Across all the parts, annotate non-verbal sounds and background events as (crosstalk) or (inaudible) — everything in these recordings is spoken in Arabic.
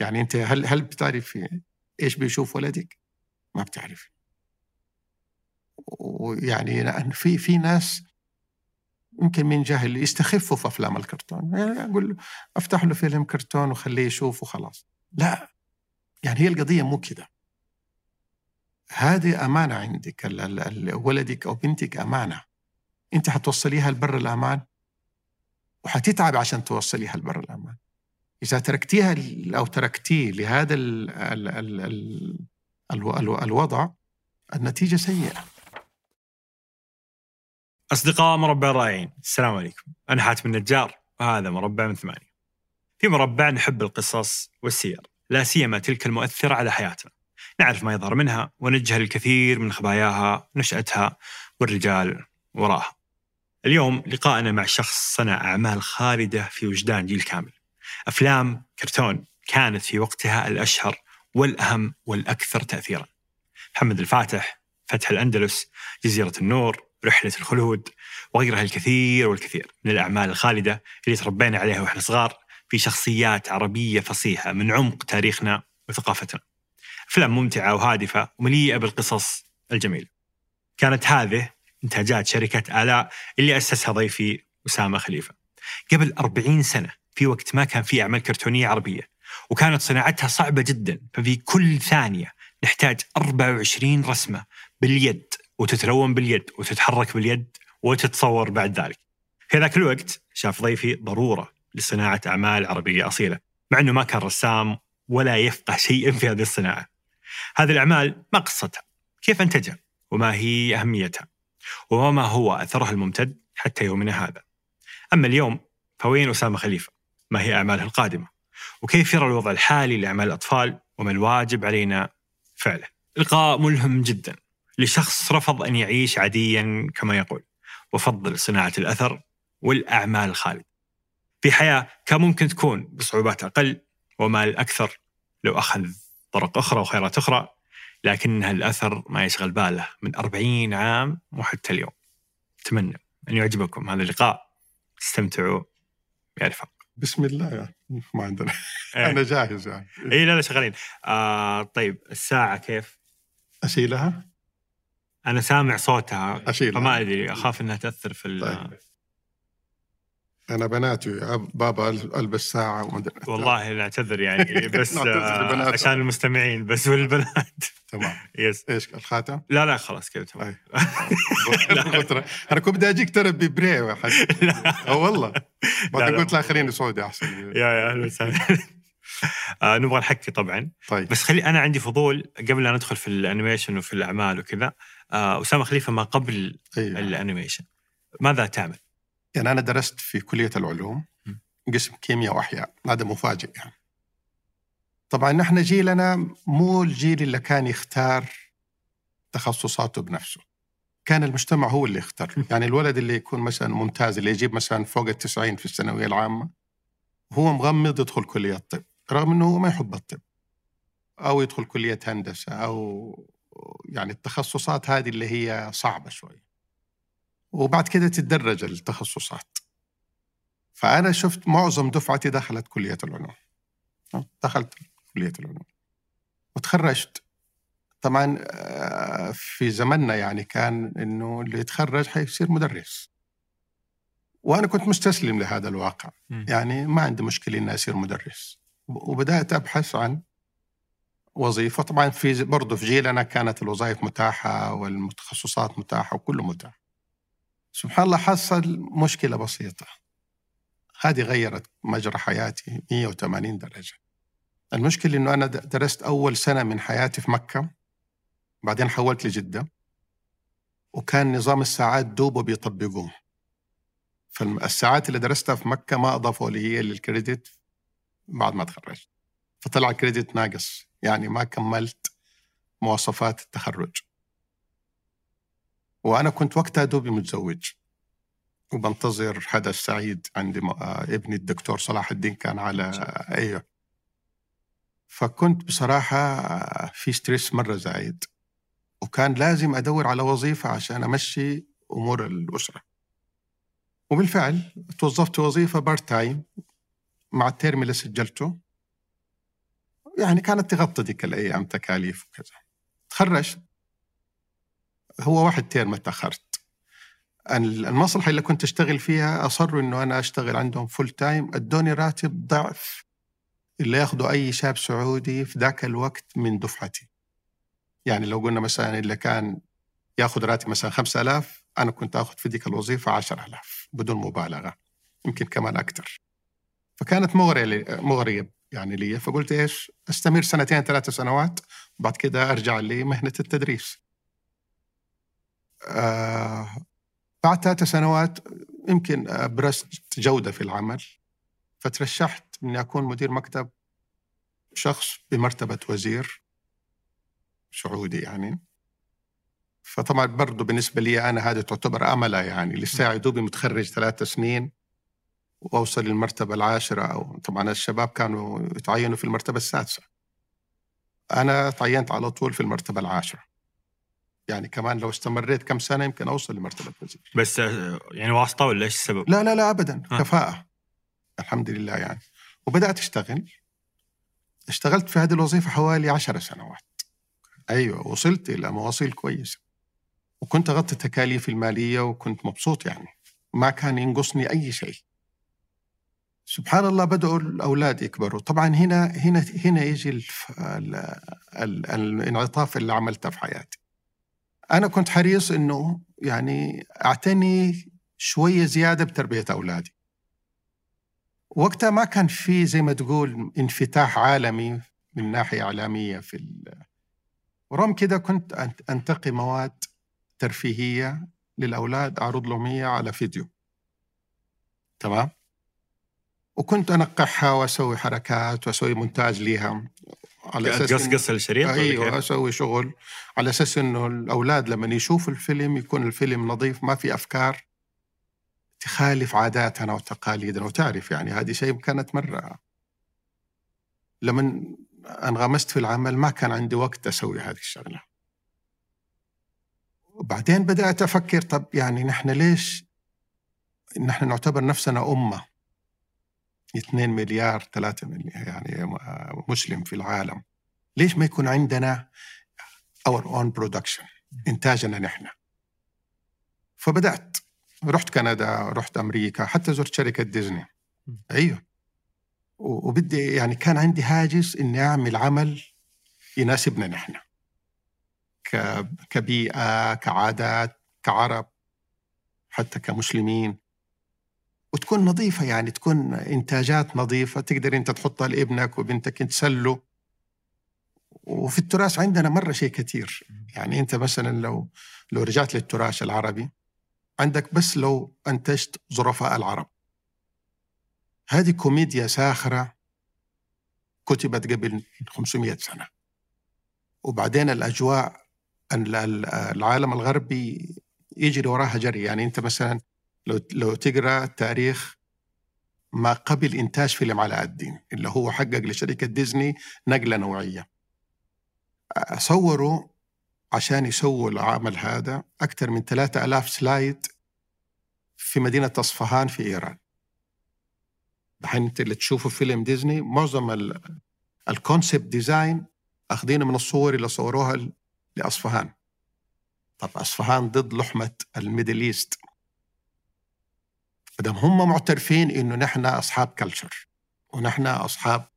يعني أنت هل هل بتعرف إيش بيشوف ولدك؟ ما بتعرف. ويعني في في ناس يمكن من جهل يستخفوا في أفلام الكرتون. يعني أقول أفتح له فيلم كرتون وخليه يشوف وخلاص. لا. يعني هي القضية مو كده. هذه أمانة عندك. ولدك أو بنتك أمانة. أنت حتوصليها لبر الأمان؟ وحتتعب عشان توصليها لبر الأمان. إذا تركتيها أو تركتيه لهذا ال ال ال ال الوضع النتيجة سيئة. أصدقاء مربع الرائعين السلام عليكم. أنا حاتم النجار وهذا مربع من ثمانية. في مربع نحب القصص والسير لا سيما تلك المؤثرة على حياتنا. نعرف ما يظهر منها ونجهل الكثير من خباياها ونشأتها والرجال وراها. اليوم لقاءنا مع شخص صنع أعمال خالدة في وجدان جيل كامل. أفلام كرتون كانت في وقتها الأشهر والأهم والأكثر تأثيرا. محمد الفاتح فتح الأندلس جزيرة النور رحلة الخلود وغيرها الكثير والكثير من الأعمال الخالدة اللي تربينا عليها وإحنا صغار في شخصيات عربية فصيحة من عمق تاريخنا وثقافتنا. أفلام ممتعة وهادفة ومليئة بالقصص الجميلة. كانت هذه إنتاجات شركة آلاء اللي أسسها ضيفي أسامة خليفة. قبل 40 سنة في وقت ما كان في أعمال كرتونية عربية وكانت صناعتها صعبة جدا ففي كل ثانية نحتاج 24 رسمة باليد وتتلون باليد وتتحرك باليد وتتصور بعد ذلك. في ذاك الوقت شاف ضيفي ضرورة لصناعة أعمال عربية أصيلة، مع إنه ما كان رسام ولا يفقه شيئا في هذه الصناعة. هذه الأعمال ما قصتها؟ كيف أنتجها؟ وما هي أهميتها؟ وما هو أثرها الممتد حتى يومنا هذا؟ أما اليوم فوين أسامة خليفة؟ ما هي أعماله القادمة؟ وكيف يرى الوضع الحالي لأعمال الأطفال؟ وما الواجب علينا فعله؟ لقاء ملهم جدا لشخص رفض أن يعيش عاديا كما يقول وفضل صناعة الأثر والأعمال الخالدة في حياة كان ممكن تكون بصعوبات أقل ومال أكثر لو أخذ طرق أخرى وخيارات أخرى لكنها الأثر ما يشغل باله من أربعين عام وحتى اليوم أتمنى أن يعجبكم هذا اللقاء استمتعوا يا رفاق بسم الله يعني ما عندنا إيه. أنا جاهز يعني اي لا لا شغالين آه طيب الساعة كيف؟ أشيلها؟ أنا سامع صوتها أشيلها فما أدري أخاف إنها تأثر في طيب. أنا بناتي بابا البس ساعه ومدري والله نعتذر يعني (laughs) بس آه عشان المستمعين بس والبنات. تمام. (laughs) بس إيش الخاتم؟ لا لا خلاص كذا تمام. (laughs) أنا كنت بدي أجيك ترى ببري أو والله. بعدين قلت لا خليني سعودي أحسن. يا يا أهلا وسهلا. آه نبغى نحكي طبعا. طيب. بس خلي أنا عندي فضول قبل لا ندخل في ال animation وفي الأعمال وكذا. آه أسامة خليفة ما قبل أيوة. الأنيميشن. ماذا تعمل؟ يعني أنا درست في كلية العلوم قسم كيمياء وأحياء هذا مفاجئ يعني. طبعا نحن جيلنا مو الجيل اللي كان يختار تخصصاته بنفسه. كان المجتمع هو اللي يختار. يعني الولد اللي يكون مثلا ممتاز اللي يجيب مثلا فوق التسعين في الثانوية العامة هو مغمض يدخل كلية الطب رغم أنه هو ما يحب الطب. أو يدخل كلية هندسة أو يعني التخصصات هذه اللي هي صعبة شوي. وبعد كده تتدرج التخصصات. فأنا شفت معظم دفعتي دخلت كلية العلوم. دخلت كلية العلوم. وتخرجت. طبعا آه، في زمننا يعني كان إنه اللي يتخرج حيصير مدرس. وأنا كنت مستسلم لهذا الواقع. م. يعني ما عندي مشكلة إني أصير مدرس. وبدأت أبحث عن وظيفة. طبعا في برضه في جيلنا كانت الوظائف متاحة والتخصصات متاحة وكله متاح. سبحان الله حصل مشكلة بسيطة. هذه غيرت مجرى حياتي 180 درجة. المشكلة إنه أنا درست أول سنة من حياتي في مكة بعدين حولت لجدة وكان نظام الساعات دوبه بيطبقوه. فالساعات اللي درستها في مكة ما أضافوا لي هي للكريدت بعد ما تخرجت. فطلع الكريدت ناقص يعني ما كملت مواصفات التخرج. وأنا كنت وقتها دوبي متزوج. وبنتظر حدث سعيد عندي آه، ابني الدكتور صلاح الدين كان على أيوه فكنت بصراحة في ستريس مرة زايد. وكان لازم أدور على وظيفة عشان أمشي أمور الأسرة. وبالفعل توظفت وظيفة part time مع ال term اللي سجلته. يعني كانت تغطي ذيك الأيام تكاليف وكذا. تخرجت. هو واحد term تاخرت المصلحة اللي كنت أشتغل فيها اصروا إنه أنا أشتغل عندهم full time أدوني راتب ضعف. اللي ياخذه أي شاب سعودي في ذاك الوقت من دفعتي. يعني لو قلنا مثلا اللي كان ياخذ راتب مثلا 5000 أنا كنت اخذ في ذيك الوظيفة 10000 بدون مبالغة يمكن كمان أكثر فكانت مغريه مغرية يعني لي. فقلت إيش؟ أستمر سنتين ثلاث سنوات وبعد كده أرجع لمهنة التدريس. بعد ثلاث سنوات يمكن أبرزت جودة في العمل فترشحت إني أكون مدير مكتب شخص بمرتبة وزير سعودي يعني. فطبعا برضه بالنسبة لي أنا هذه تعتبر أملة يعني لسه دوبي متخرج ثلاث سنين وأوصل للمرتبة العاشرة أو طبعا الشباب كانوا يتعينوا في المرتبة السادسة. أنا تعينت على طول في المرتبة العاشرة. يعني كمان لو استمريت كم سنة يمكن أوصل لمرتبة وزير بس آه، يعني واسطة ولا إيش السبب؟ لا لا لا ابدا. آه. كفاءة. الحمد لله يعني. وبدأت أشتغل. اشتغلت في هذه الوظيفة حوالي عشر سنوات. أيوه وصلت إلى مواصيل كويسة. وكنت أغطي التكاليف المالية وكنت مبسوط يعني. ما كان ينقصني أي شيء. سبحان الله بدأوا الأولاد يكبروا. طبعا هنا هنا هنا يجي الف... ال... ال... الانعطاف اللي عملته في حياتي. أنا كنت حريص إنه يعني أعتني شوية زيادة بتربية أولادي. وقتها ما كان في زي ما تقول انفتاح عالمي من ناحية إعلامية في ال... ورغم كده كنت أنتقي مواد ترفيهية للأولاد أعرض لهم هي على فيديو. تمام؟ وكنت أنقحها وأسوي حركات وأسوي مونتاج ليها. على أساس قص قص الشريط أيوه أسوي شغل على أساس إنه الأولاد لما يشوفوا الفيلم يكون الفيلم نظيف ما في أفكار تخالف عاداتنا وتقاليدنا. وتعرف يعني هذه شيء كانت مرة لما انغمست في العمل ما كان عندي وقت أسوي هذه الشغلة. وبعدين بدأت أفكر طب يعني نحن ليش نحن نعتبر نفسنا أمة؟ 2 مليار 3 مليار يعني مسلم في العالم. ليش ما يكون عندنا our own production إنتاجنا نحن؟ فبدأت. رحت كندا رحت أمريكا حتى زرت شركة ديزني. أيوه. وبدي يعني كان عندي هاجس إني أعمل عمل يناسبنا نحن. كبيئة كعادات كعرب حتى كمسلمين. وتكون نظيفة يعني تكون إنتاجات نظيفة تقدر أنت تحطها لابنك وبنتك تسلوا وفي التراث عندنا مرة شيء كثير. يعني أنت مثلا لو لو رجعت للتراث العربي عندك بس لو أنتجت ظرفاء العرب. هذه كوميديا ساخرة كتبت قبل 500 سنة. وبعدين الأجواء العالم الغربي يجري وراها جري. يعني أنت مثلا لو لو تقرأ تاريخ ما قبل إنتاج فيلم علاء الدين اللي هو حقق لشركة ديزني نقلة نوعية. صوروا عشان يسووا العمل هذا أكثر من 3000 slide في مدينة أصفهان في إيران. الحين أنت اللي تشوفوا فيلم ديزني معظم ال concept design أخذينه من الصور اللي صوروها لأصفهان. طب أصفهان ضمن لحمة ال Middle East. مدام هم معترفين إنه نحن أصحاب culture ونحن أصحاب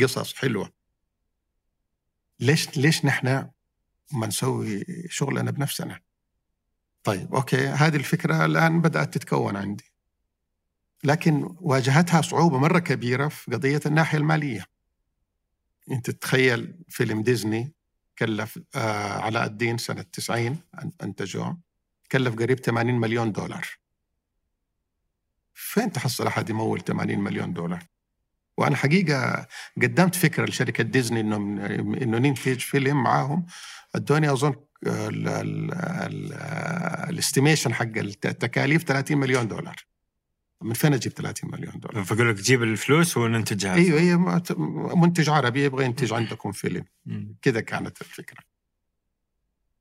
قصص حلوة. ليش ليش نحن ما نسوي شغلنا بنفسنا؟ طيب okay هذه الفكرة الآن بدأت تتكون عندي. لكن واجهتها صعوبة مرة كبيرة في قضية الناحية المالية. أنت تتخيل فيلم ديزني كلف آه علاء الدين سنة 90 أنتجوه كلف قريب 80 مليون دولار. فين تحصل أحد يمول 80 مليون دولار؟ وأنا حقيقة قدمت فكرة لشركة ديزني انه إنه ننتج فيلم معاهم أدوني أظن ال estimation حق التكاليف 30 مليون دولار من فين أجيب 30 مليون دولار؟ فقول لك جيب الفلوس وننتجها أيوه أيوه منتج عربي يبغى ينتج عندكم فيلم كذا كانت الفكرة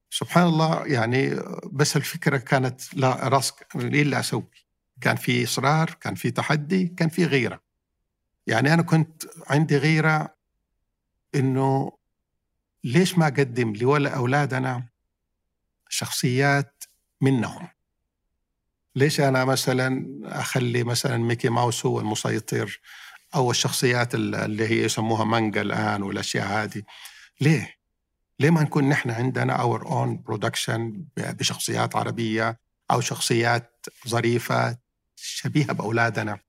سبحان الله يعني بس الفكرة كانت لا راسك إيه اللي أسوي؟ كان في إصرار كان في تحدي كان في غيرة. يعني أنا كنت عندي غيرة إنه ليش ما أقدم لولا أولادنا شخصيات منهم؟ ليش أنا مثلا أخلي مثلا ميكي ماوس هو المسيطر أو الشخصيات اللي هي يسموها مانجا الآن والأشياء هذه؟ ليه؟ ليه ما نكون نحن عندنا our own production بشخصيات عربية أو شخصيات ظريفة شبيهة بأولادنا.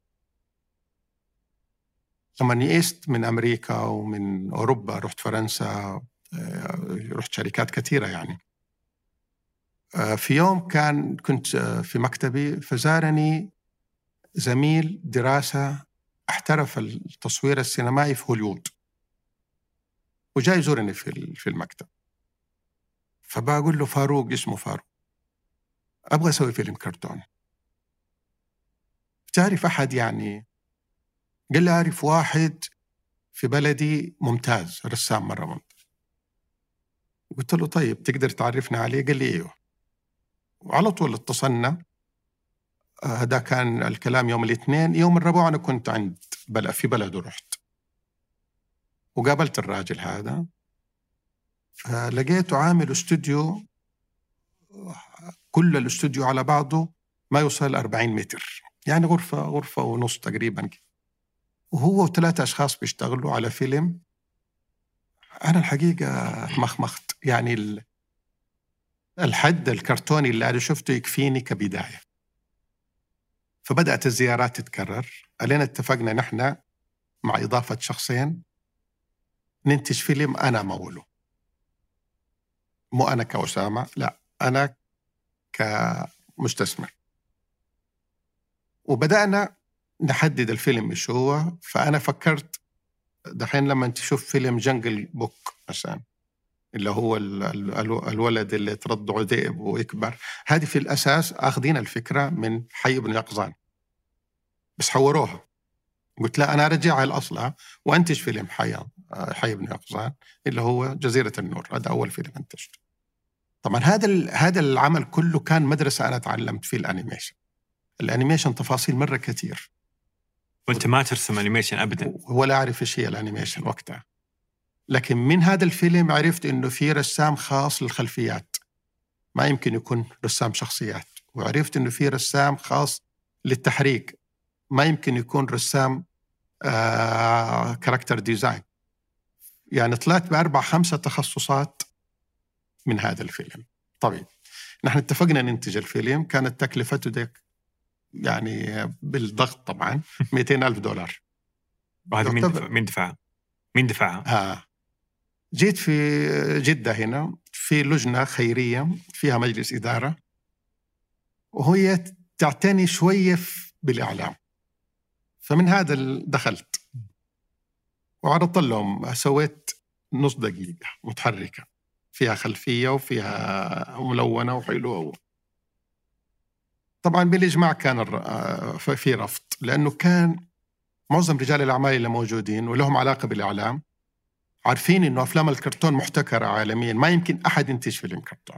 لما يئست من أمريكا ومن أوروبا رحت فرنسا آه، رحت شركات كثيرة يعني. آه، في يوم كان كنت آه، في مكتبي فزارني زميل دراسة احترف التصوير السينمائي في هوليوود. وجاي يزورني في في المكتب. فبقول له فاروق اسمه فاروق. أبغى أسوي فيلم كرتون. تعرف أحد يعني؟ قال لي أعرف واحد في بلدي ممتاز رسام مرة ممتاز. قلت له طيب تقدر تعرفنا عليه؟ قال لي إيوه. وعلى طول اتصلنا. هذا كان الكلام يوم الاثنين. يوم الربوع أنا كنت عند بلد في بلده رحت. وقابلت الراجل هذا. فلقيته عامل استوديو كل الاستوديو على بعضه ما يوصل 40 متر. يعني غرفة غرفة ونص تقريبا وهو وثلاثة أشخاص بيشتغلوا على فيلم. أنا الحقيقة مخمخت. يعني الحد الكرتوني اللي أنا شفته يكفيني كبداية. فبدأت الزيارات تتكرر. علينا اتفقنا نحن مع إضافة شخصين ننتج فيلم أنا موله مو أنا كأسامة لا أنا كمستثمر. وبدأنا نحدد الفيلم إيش هو فأنا فكرت دحين لما تشوف فيلم Jungle Book مثلا اللي هو الولد اللي ترضعه ذئب ويكبر هذه في الأساس أخذين الفكرة من حي بن يقظان. بس حوروها. قلت لا أنا أرجعها لأصلها وأنتج فيلم حي حي بن يقظان اللي هو جزيرة النور. هذا أول فيلم أنتجته. طبعا هذا هذا العمل كله كان مدرسة أنا تعلمت فيه ال animation. ال animation تفاصيل مرة كثير. وأنت ما ترسم animation أبدا. ولا أعرف إيش هي ال animation وقتها. لكن من هذا الفيلم عرفت إنه في رسام خاص للخلفيات. ما يمكن يكون رسام شخصيات. وعرفت إنه في رسام خاص للتحريك. ما يمكن يكون رسام آه character design يعني طلعت بأربع خمسة تخصصات من هذا الفيلم. طيب نحن اتفقنا ننتج الفيلم. كانت تكلفته ديك يعني بالضغط طبعا 200 ألف دولار. وهذه مين دفع مين دفعها؟ مين دفعها؟ آه. جيت في جدة هنا في لجنة خيرية فيها مجلس إدارة. وهي تعتني شوية بالإعلام. فمن هذا دخلت. وعرضت لهم سويت نص دقيقة متحركة. فيها خلفية وفيها ملونة وحلوة طبعا بالإجماع كان في رفض لأنه كان معظم رجال الأعمال اللي موجودين ولهم علاقة بالإعلام عارفين إنه أفلام الكرتون محتكرة عالميا ما يمكن أحد ينتج فيلم كرتون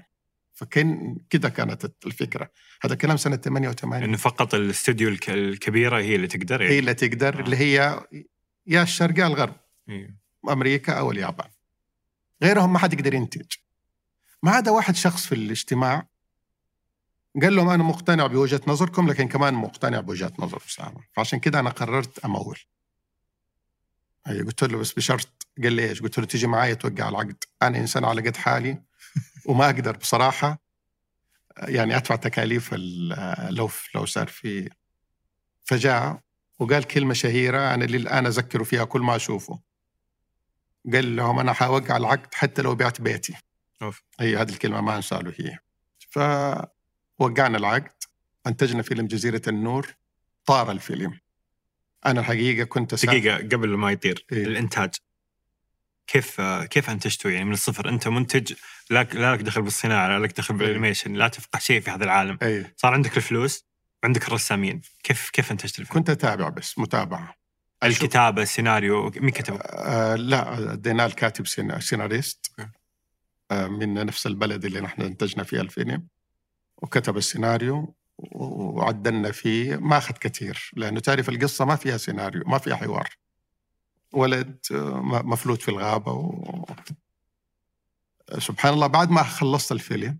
فكان كده كانت الفكرة هذا كلام سنة 88 انه فقط الاستوديو الكبيرة هي اللي تقدر يعني. هي اللي تقدر آه. اللي هي يا الشرق يا الغرب إيه. أمريكا أو اليابان غيرهم ما حد يقدر ينتج ما عدا واحد شخص في الاجتماع قال لهم أنا مقتنع بوجهة نظركم لكن كمان مقتنع بوجهة نظر أسامة. فعشان كده أنا قررت أمول. أي قلت له بس بشرط. قال لي إيش؟ قلت له تيجي معي توقع العقد. أنا إنسان على قد حالي وما أقدر بصراحة يعني أدفع تكاليف لو لو صار في فجاء وقال كلمة شهيرة أنا للان أذكره فيها كل ما أشوفه. قال لهم أنا حوقع العقد حتى لو بعت بيتي. أوف. هي هذه الكلمة ما انسى له هي فوقعنا العقد أنتجنا فيلم جزيرة النور طار الفيلم أنا الحقيقة كنت دقيقة قبل ما يطير إيه؟ الإنتاج كيف كيف انتجته يعني من الصفر أنت منتج لا لا لك دخل بالصناعة لا لك دخل إيه. بالأنيميشن لا تفقه شيء في هذا العالم أيه. صار عندك الفلوس وعندك الرسامين كيف كيف أنتجت الفيلم؟ كنت أتابع بس متابعة الكتابة السيناريو مين كتبه؟ آه لا اديناه الكاتب سيناريست آه من نفس البلد اللي نحن أنتجنا فيها الفيلم وكتب السيناريو وعدلنا فيه. ما أخذ كثير لأنه تعرف القصة ما فيها سيناريو ما فيها حوار. ولد مفلوت في الغابة و... سبحان الله بعد ما خلصت الفيلم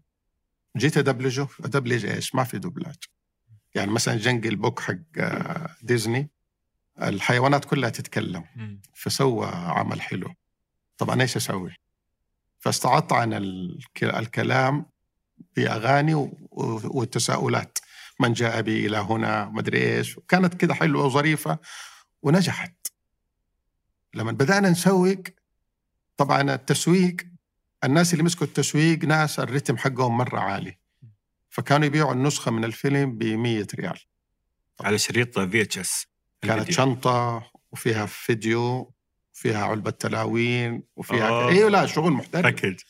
جيت أدبلجه. أدبلج إيش؟ ما في دوبلاج يعني مثلا Jungle Book حق آه، ديزني الحيوانات كلها تتكلم. فسوى عمل حلو. طبعا إيش أسوي؟ فاستعضت عن الك- الكلام بأغاني والتساؤلات. من جاء بي إلى هنا مدري إيش. كانت كده حلوة وظريفة ونجحت. لما بدأنا نسوق طبعا التسويق الناس اللي مسكوا التسويق ناس الرتم حقهم مرة عالي. فكانوا يبيعوا النسخة من الفيلم ب 100 ريال. على شريط VHS كانت شنطة وفيها فيديو فيها علبة تلاوين وفيها. أيوه لا شغل محترف. package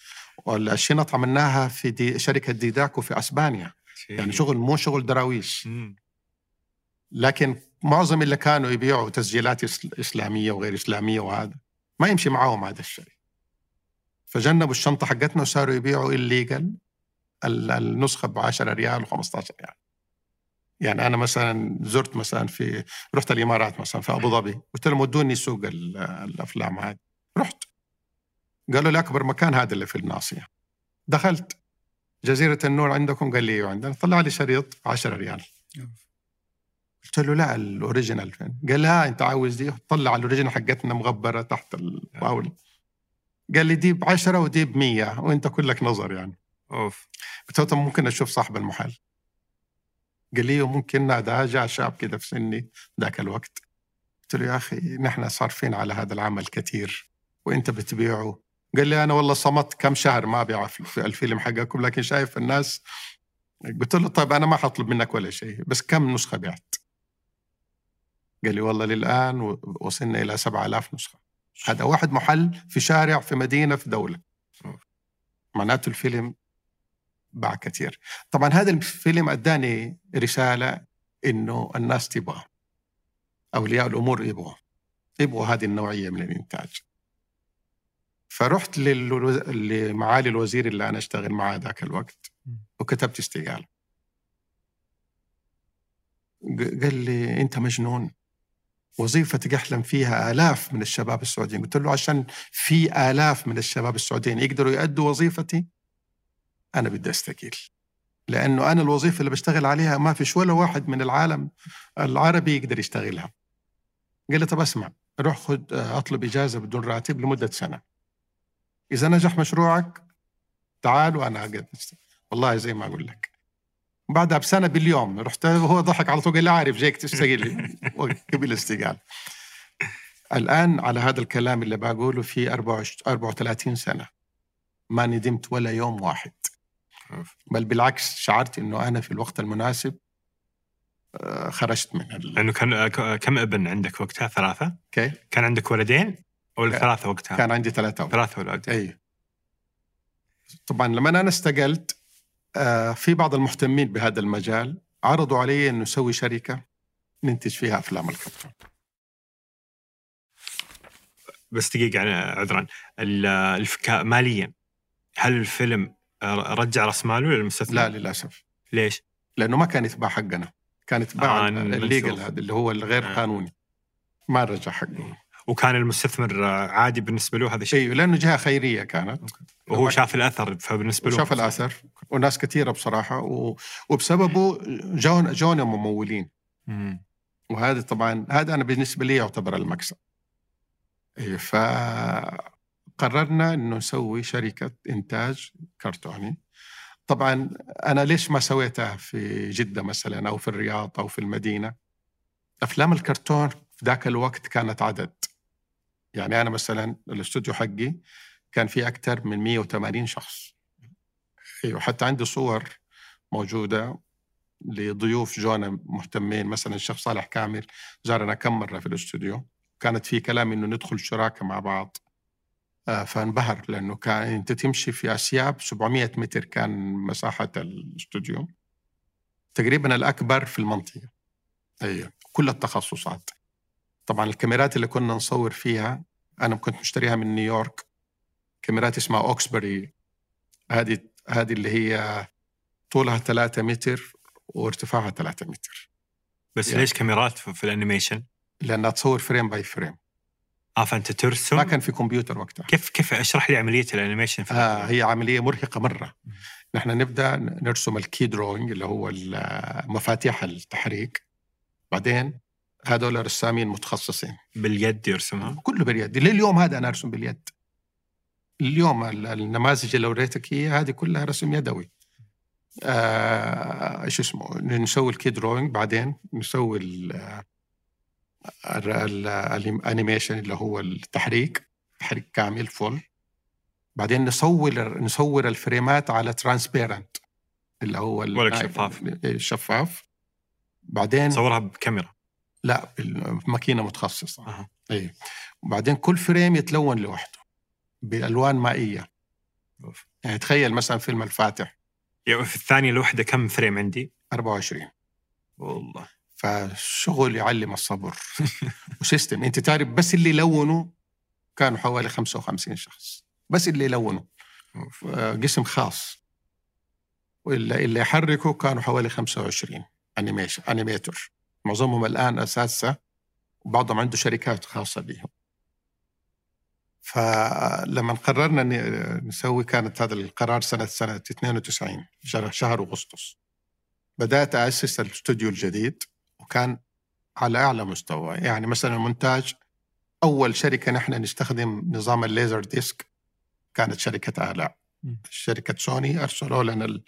والشنط عملناها في دي شركة ديداكو في أسبانيا. يعني شغل مو شغل دراويش. مم. لكن معظم اللي كانوا يبيعوا تسجيلات إسلامية وغير إسلامية وهذا ما يمشي معاهم هذا الشيء. فجنبوا الشنطة حقتنا وصاروا يبيعوا illegal النسخة ب 10 ريال و15 ريال. يعني أنا مثلا زرت مثلا في رحت الإمارات مثلا في أبو ظبي قلت لهم ودوني سوق ال- الأفلام هذه. قالوا لي أكبر مكان هذا اللي في الناصية. دخلت جزيرة النور عندكم؟ قال لي أيوه عندنا. طلع لي شريط 10 ريال. قلت له لا ال original فين؟ قال لي ها أنت عاوز دي؟ طلع ال original حقتنا مغبرة تحت الطاولة قال لي دي ب 10 ودي ب 100 وأنت كلك نظر يعني. أوف. قلت له ممكن أشوف صاحب المحل. قال لي ممكن ده جاء شاب كده في سني ذاك الوقت. قلت له يا أخي نحن صارفين على هذا العمل كثير وأنت بتبيعه. قال لي أنا والله صمت كم شهر ما ابيع في الفيلم حقكم لكن شايف الناس قلت له طيب أنا ما حطلب منك ولا شيء بس كم نسخة بعت؟ قال لي والله للآن وصلنا إلى 7000 نسخة. هذا واحد محل في شارع في مدينة في دولة. معناته الفيلم باع كثير. طبعا هذا الفيلم أداني رسالة إنه الناس تبغى أولياء الأمور يبغوا يبغوا هذه النوعية من الإنتاج. فرحت لمعالي الوزير اللي أنا أشتغل معاه ذاك الوقت وكتبت استقالة. قال لي أنت مجنون. وظيفتك احلم فيها آلاف من الشباب السعوديين. قلت له عشان في آلاف من الشباب السعوديين يقدروا يؤدوا وظيفتي أنا بدي أستقيل. لأنه أنا الوظيفة اللي بشتغل عليها ما فيش ولا واحد من العالم العربي يقدر يشتغلها. قال لي طب أسمع روح خد أطلب إجازة بدون راتب لمدة سنة. إذا نجح مشروعك تعال وأنا أشتغل. والله زي ما أقول لك. بعدها بسنة باليوم رحت هو ضحك على طول قال لي عارف جايك تشتغل (laughs) قبل استقال الآن على هذا الكلام اللي بقوله في 24 34 سنة. ما ندمت ولا يوم واحد. بل بالعكس شعرت إنه أنا في الوقت المناسب آه، خرجت من ال... لأنه كان ك- كم ابن عندك وقتها؟ ثلاثة؟ okay كان عندك ولدين؟ كان- ثلاثة وقتها؟ كان عندي ثلاثة أولاد ثلاثة أولاد إي طبعا لما أنا استقلت آه، في بعض المهتمين بهذا المجال عرضوا علي إنه نسوي شركة ننتج فيها أفلام الكرتون بس دقيقة عذرا ال- الفك... ماليا هل الفيلم رجع رأس ماله للمستثمر؟ لا للأسف ليش؟ لأنه ما كان يتباع حقنا كان يتباع آه، الليجل. هذا اللي هو الغير آه. قانوني ما رجع حقه وكان المستثمر عادي بالنسبة له هذا الشيء أيوه لأنه جهة خيرية كانت. وهو شاف الأثر فبالنسبة له وشاف الأثر. وناس كثيرة بصراحة. و... وبسببه جون جونا ممولين. مم. وهذا طبعا هذا أنا بالنسبة لي يعتبر المكسب. فقررنا إنه نسوي شركة إنتاج كرتوني. طبعا أنا ليش ما سويتها في جدة مثلا أو في الرياض أو في المدينة؟ أفلام الكرتون في ذاك الوقت كانت عدد. يعني أنا مثلا الاستوديو حقي كان فيه أكثر من 180 شخص. أيوه حتى عندي صور موجودة لضيوف جونا مهتمين مثلا الشيخ صالح كامل زارنا كم مرة في الاستوديو. كانت في كلام إنه ندخل شراكة مع بعض. آه، فانبهر لأنه كان أنت تمشي في أسياب 700 متر كان مساحة الاستوديو. تقريبا الأكبر في المنطقة. أيوه كل التخصصات. طبعا الكاميرات اللي كنا نصور فيها أنا كنت مشتريها من نيويورك كاميرات اسمها Oxberry. هذه هذه اللي هي طولها 3 متر وارتفاعها 3 متر. بس يعني. ليش كاميرات في, ال animation؟ لأنها تصور frame by frame. آه فأنت ترسم؟ ما كان في كمبيوتر وقتها. كيف كيف اشرح لي عملية ال animation في آه هي عملية مرهقة مرة. نحن نبدأ نرسم ال key drawing اللي هو مفاتيح التحريك. بعدين هذول رسامين متخصصين. باليد يرسمها كله باليد. لليوم هذا أنا أرسم باليد. اليوم ال- النماذج اللي وريتك هي هذه كلها رسم يدوي. آه إيش اسمه نسوي ال key drawing بعدين نسوي ال- ال- ال- ال animation اللي هو التحريك تحريك كامل full بعدين نصور نصور الفريمات على transparent اللي هو شفاف. شفاف. بعدين صورها بكاميرا. لا بماكينة متخصصة. أها. اي وبعدين كل frame يتلون لوحده بألوان مائية. أوف. يعني تخيل مثلا فيلم الفاتح. يعني في الثانية الوحدة كم frame عندي؟ 24 والله. فالشغل يعلم الصبر. (laughs) و system أنت تعرف بس اللي لونوا كانوا حوالي 55 شخص. بس اللي لونوا أوف. آه، قسم خاص. واللي اللي يحركوا كانوا حوالي 25 animation animator. معظمهم الآن أساتذة وبعضهم عنده شركات خاصة بهم. فلما قررنا نسوي كانت هذا القرار سنة سنة 92 شهر, شهر أغسطس. بدأت اسس الاستوديو الجديد وكان على أعلى مستوى. يعني مثلا المونتاج أول شركة نحن نستخدم نظام ال laser disc كانت شركة آلاء. مم. شركة سوني أرسلوا لنا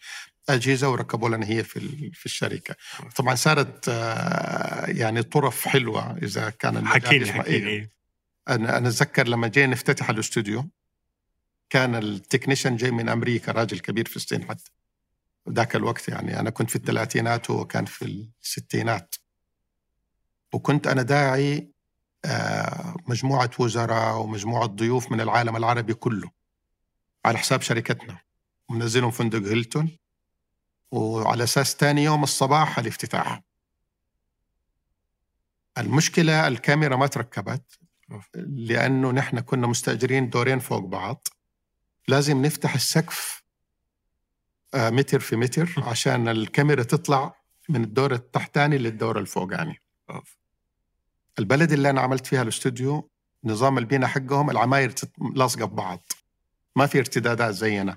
الاجهزه وركبوا لنا هي في في الشركة طبعا صارت آه، يعني طرف حلوة إذا كان حكيني. حكيني إيه. إيه. أنا أنا أتذكر لما جينا نفتتح الاستوديو كان ال technician جاي من أمريكا راجل كبير في السن حتى ذاك الوقت يعني أنا كنت في الثلاثينات وهو كان في الستينات وكنت أنا داعي آه، مجموعة وزراء ومجموعة ضيوف من العالم العربي كله على حساب شركتنا ومنزلهم فندق هيلتون وعلى أساس ثاني يوم الصباح الافتتاح. المشكلة الكاميرا ما تركبت لأنه نحن كنا مستأجرين دورين فوق بعض. لازم نفتح السقف آه، متر في متر (laughs) عشان الكاميرا تطلع من الدور التحتاني للدور الفوقاني. البلد اللي أنا عملت فيها الاستوديو نظام البناء حقهم العماير لاصقة ببعض. ما في ارتدادات زينا.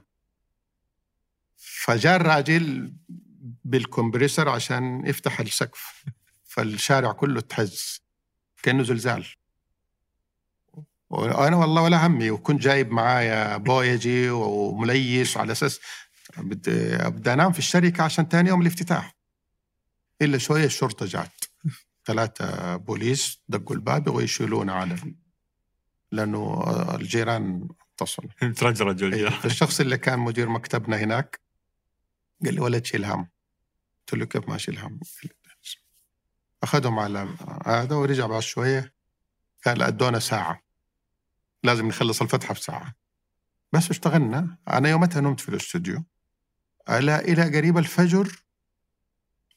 فجاء الراجل بالكمبريسر عشان يفتح السقف فالشارع كله تهز كأنه زلزال. وأنا والله ولا همي وكنت جايب معايا بويجي ومليس على أساس بدي ابدا أنام في الشركة عشان ثاني يوم الافتتاح. إلا شوية الشرطة جات. ثلاثة بوليس دقوا الباب يشيلونا على لأنه الجيران اتصلوا. (laughs) إيه. فالشخص اللي كان مدير مكتبنا هناك قال لي ولا تشيل هم. قلت له كيف ما أشيل هم؟ أخذهم على هذا ورجع بعد شوية قال ادونا ساعة. لازم نخلص الفتحة في ساعة. بس اشتغلنا. أنا يومتها نمت في الاستوديو. إلى إلى قريب الفجر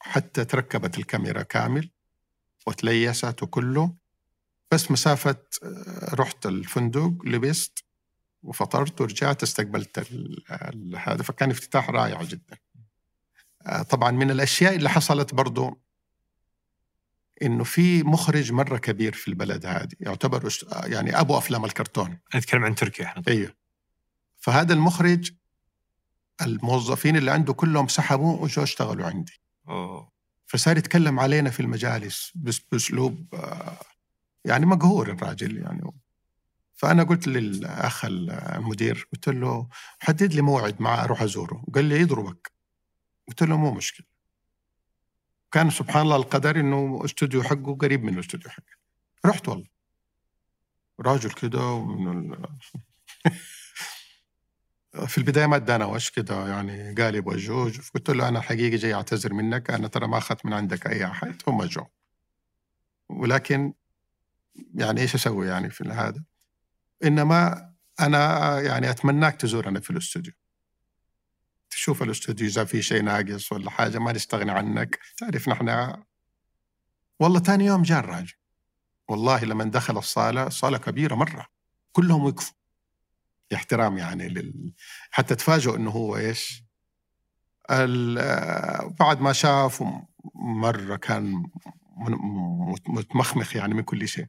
حتى تركبت الكاميرا كامل وتليست وكله. بس مسافة آه، رحت الفندق لبست وفطرت ورجعت استقبلت هذا. فكان افتتاح رائع جدا. طبعا من الأشياء اللي حصلت برضو إنه في مخرج مرة كبير في البلد هذه يعتبر يعني أبو أفلام الكرتون. نتكلم عن تركيا إحنا أيوه. فهذا المخرج الموظفين اللي عنده كلهم سحبوا وجو اشتغلوا عندي. أوه. فصار يتكلم علينا في المجالس بس بأسلوب آه، يعني مقهور الراجل يعني. فأنا قلت للأخ المدير قلت له حدد لي موعد مع أروح أزوره. قال لي يضربك قلت له مو مشكلة. كان سبحان الله القدر إنه استوديو حقه قريب من الاستوديو حقه رحت والله. راجل كده ومن ال... (laughs) في البداية ما ادانا وش كده يعني قالب وجوج قلت له أنا حقيقي جاي أعتذر منك أنا ترى ما أخذت من عندك أي أحد هم جو ولكن يعني إيش أسوي يعني في هذا؟ إنما أنا يعني أتمناك تزورنا في الاستوديو. تشوف الاستوديو إذا في شيء ناقص ولا حاجة ما نستغني عنك. تعرف نحن والله ثاني يوم جاء الراجل. والله لما دخل الصالة صاله كبيرة مرة. كلهم وقفوا. احترام يعني لل... حتى تفاجئوا إنه هو إيش؟ ال... بعد ما شاف مرة كان متمخمخ يعني من كل شيء.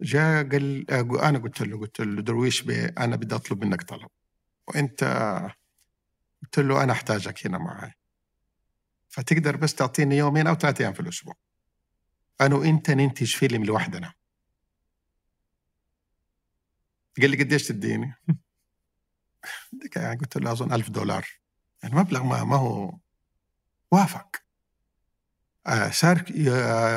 جاء قال أنا قلت له قلت له درويش بي أنا بدي أطلب منك طلب. وأنت قلت له أنا أحتاجك هنا معي فتقدر بس تعطيني يومين أو ثلاثة أيام في الأسبوع. أنا وإنت ننتج فيلم لوحدنا. قال لي قديش تديني؟ (laughs) يعني قلت له أظن ألف دولار. يعني مبلغ ما, ما هو وافق. آه، صار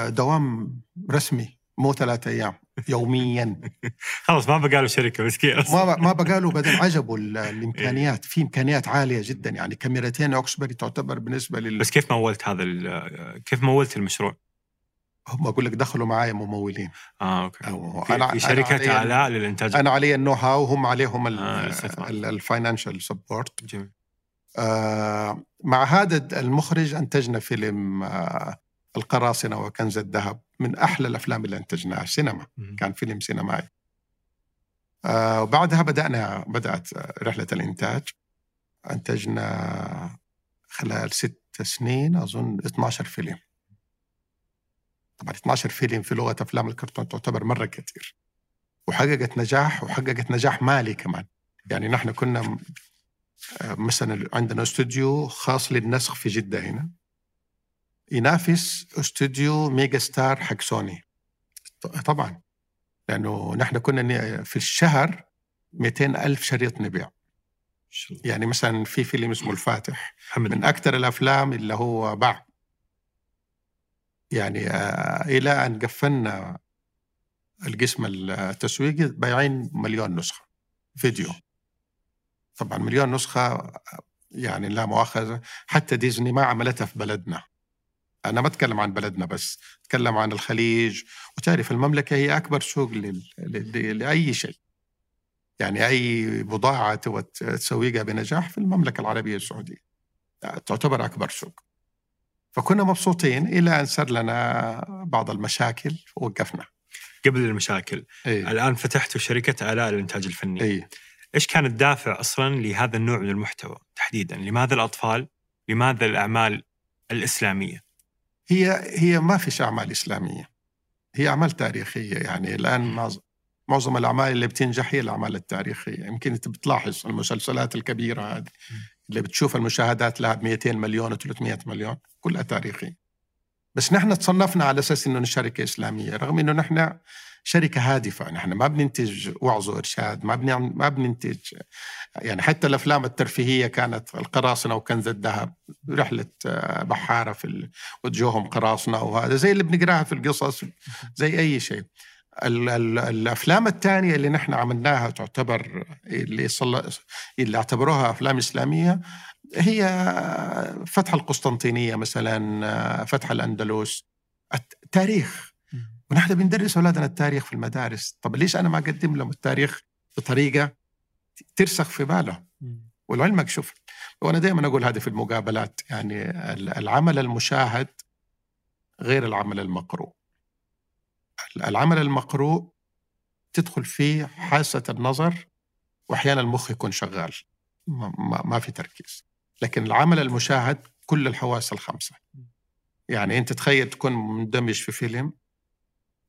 دوام رسمي مو ثلاثة أيام. يوميا. (laughs) خلاص ما بقى له شركة مسكين. ما ما بقى له بعدين (laughs) عجبوا الإمكانيات. في إمكانيات عالية جدا. يعني كاميرتين Oxberry تعتبر بالنسبة لل بس كيف مولت هذا كيف مولت المشروع؟ هم أقول لك دخلوا معي ممولين. آه okay. في, أنا في شركة آلاء للإنتاج. أنا علي ال know-how وهم عليهم آه ال financial support. جميل. آه مع هذا المخرج أنتجنا فيلم آه القراصنة وكنز الذهب من أحلى الأفلام اللي أنتجناها سينما كان فيلم سينمائي. آه وبعدها بدأنا بدأت رحلة الإنتاج. أنتجنا خلال ست سنين أظن 12 فيلم. طبعا 12 فيلم في لغة أفلام الكرتون تعتبر مرة كثير. وحققت نجاح وحققت نجاح مالي كمان. يعني نحن كنا آه، مثلا عندنا استوديو خاص للنسخ في جدة هنا. ينافس استوديو ميجا ستار حق سوني. طبعا لأنه نحن كنا في الشهر 200 ألف شريط نبيع. يعني مثلا في فيلم اسمه الفاتح. حمد. من أكثر الأفلام اللي هو باع. يعني آه إلى أن قفلنا القسم التسويقي بايعين مليون نسخة. فيديو. طبعا مليون نسخة يعني لا مؤاخذة. حتى ديزني ما عملتها في بلدنا. أنا ما أتكلم عن بلدنا بس أتكلم عن الخليج. وتعرف المملكة هي أكبر سوق لأي شيء. يعني أي بضاعة تسوقها بنجاح في المملكة العربية السعودية. تعتبر أكبر سوق فكنا مبسوطين إلى أن صار لنا بعض المشاكل ووقفنا. قبل المشاكل إيه؟ الآن فتحتوا شركة آلاء للإنتاج الفني. إيه؟ إيش كان الدافع أصلا لهذا النوع من المحتوى تحديدا؟ لماذا الأطفال؟ لماذا الأعمال الإسلامية؟ هي هي ما فيش أعمال إسلامية. هي أعمال تاريخية يعني. الآن معظم الأعمال اللي بتنجح هي الأعمال التاريخية. يمكن أنت بتلاحظ المسلسلات الكبيرة هذه. اللي بتشوف المشاهدات لها 200 مليون و300 مليون كلها تاريخية. بس نحن تصنفنا على أساس إنه شركه إسلامية. رغم إنه نحن شركة هادفة. نحن ما بننتج وعظ وإرشاد ما ما بننتج يعني حتى الأفلام الترفيهية كانت القراصنة وكنز الذهب رحلة آه، بحارة في وجوههم قراصنة وهذا زي اللي بنقراها في القصص زي أي شيء. ال ال الأفلام الثانية اللي نحن عملناها تعتبر اللي صل... اللي اعتبروها أفلام إسلامية هي فتح القسطنطينية مثلا آه، فتح الأندلس التاريخ ونحن بندرس أولادنا التاريخ في المدارس. طب ليش أنا ما أقدم لهم التاريخ بطريقة ترسخ في باله. ولعلمك شوف وأنا دائما أقول هذه في المقابلات يعني العمل المشاهد غير العمل المقروء. العمل المقروء تدخل فيه حاسة النظر واحيانا المخ يكون شغال. ما, ما في تركيز. لكن العمل المشاهد كل الحواس الخمسة. يعني أنت تخيل تكون مندمج في فيلم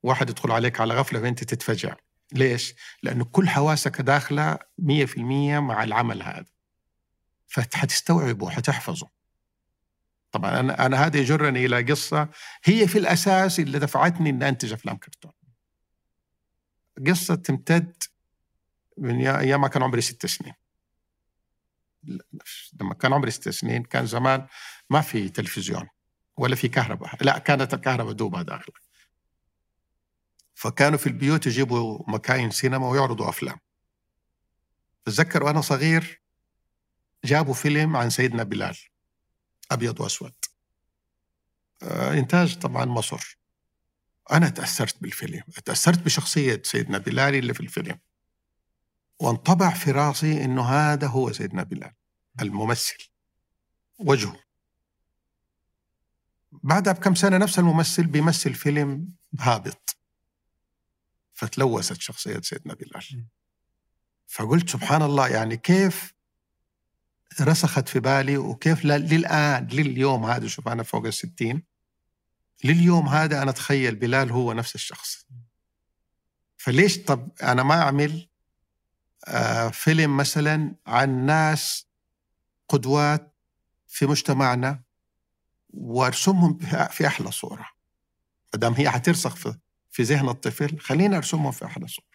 واحد يدخل عليك على غفلة فانت تتفجع ليش؟ لأنه كل حواسك داخلة 100% مع العمل هذا. فحتستوعبه حتحفظه. طبعا أنا أنا هذا يجرني إلى قصة هي في الأساس اللي دفعتني ان أنتج أفلام كرتون. قصة تمتد من أيام ما كان عمري ست سنين. لما كان عمري ست سنين كان زمان ما في تلفزيون ولا في كهرباء. لا كانت الكهرباء دوبها داخلة. فكانوا في البيوت يجيبوا مكاين سينما ويعرضوا أفلام. أتذكر وأنا صغير جابوا فيلم عن سيدنا بلال أبيض وأسود. آه، إنتاج طبعا مصر. أنا تأثرت بالفيلم تأثرت بشخصية سيدنا بلال اللي في الفيلم. وانطبع في راسي إنه هذا هو سيدنا بلال الممثل وجهه. بعدها بكم سنة نفس الممثل بيمثل فيلم هابط. فتلوثت شخصية سيدنا بلال. فقلت سبحان الله يعني كيف رسخت في بالي وكيف للآن لليوم هذا شوف أنا فوق الستين لليوم هذا أنا أتخيل بلال هو نفس الشخص. فليش؟ طب أنا ما أعمل آه فيلم مثلا عن ناس قدوات في مجتمعنا وأرسمهم في أحلى صورة ما دام هي حترسخ في في ذهن الطفل خلينا ارسمهم في أحلى صوره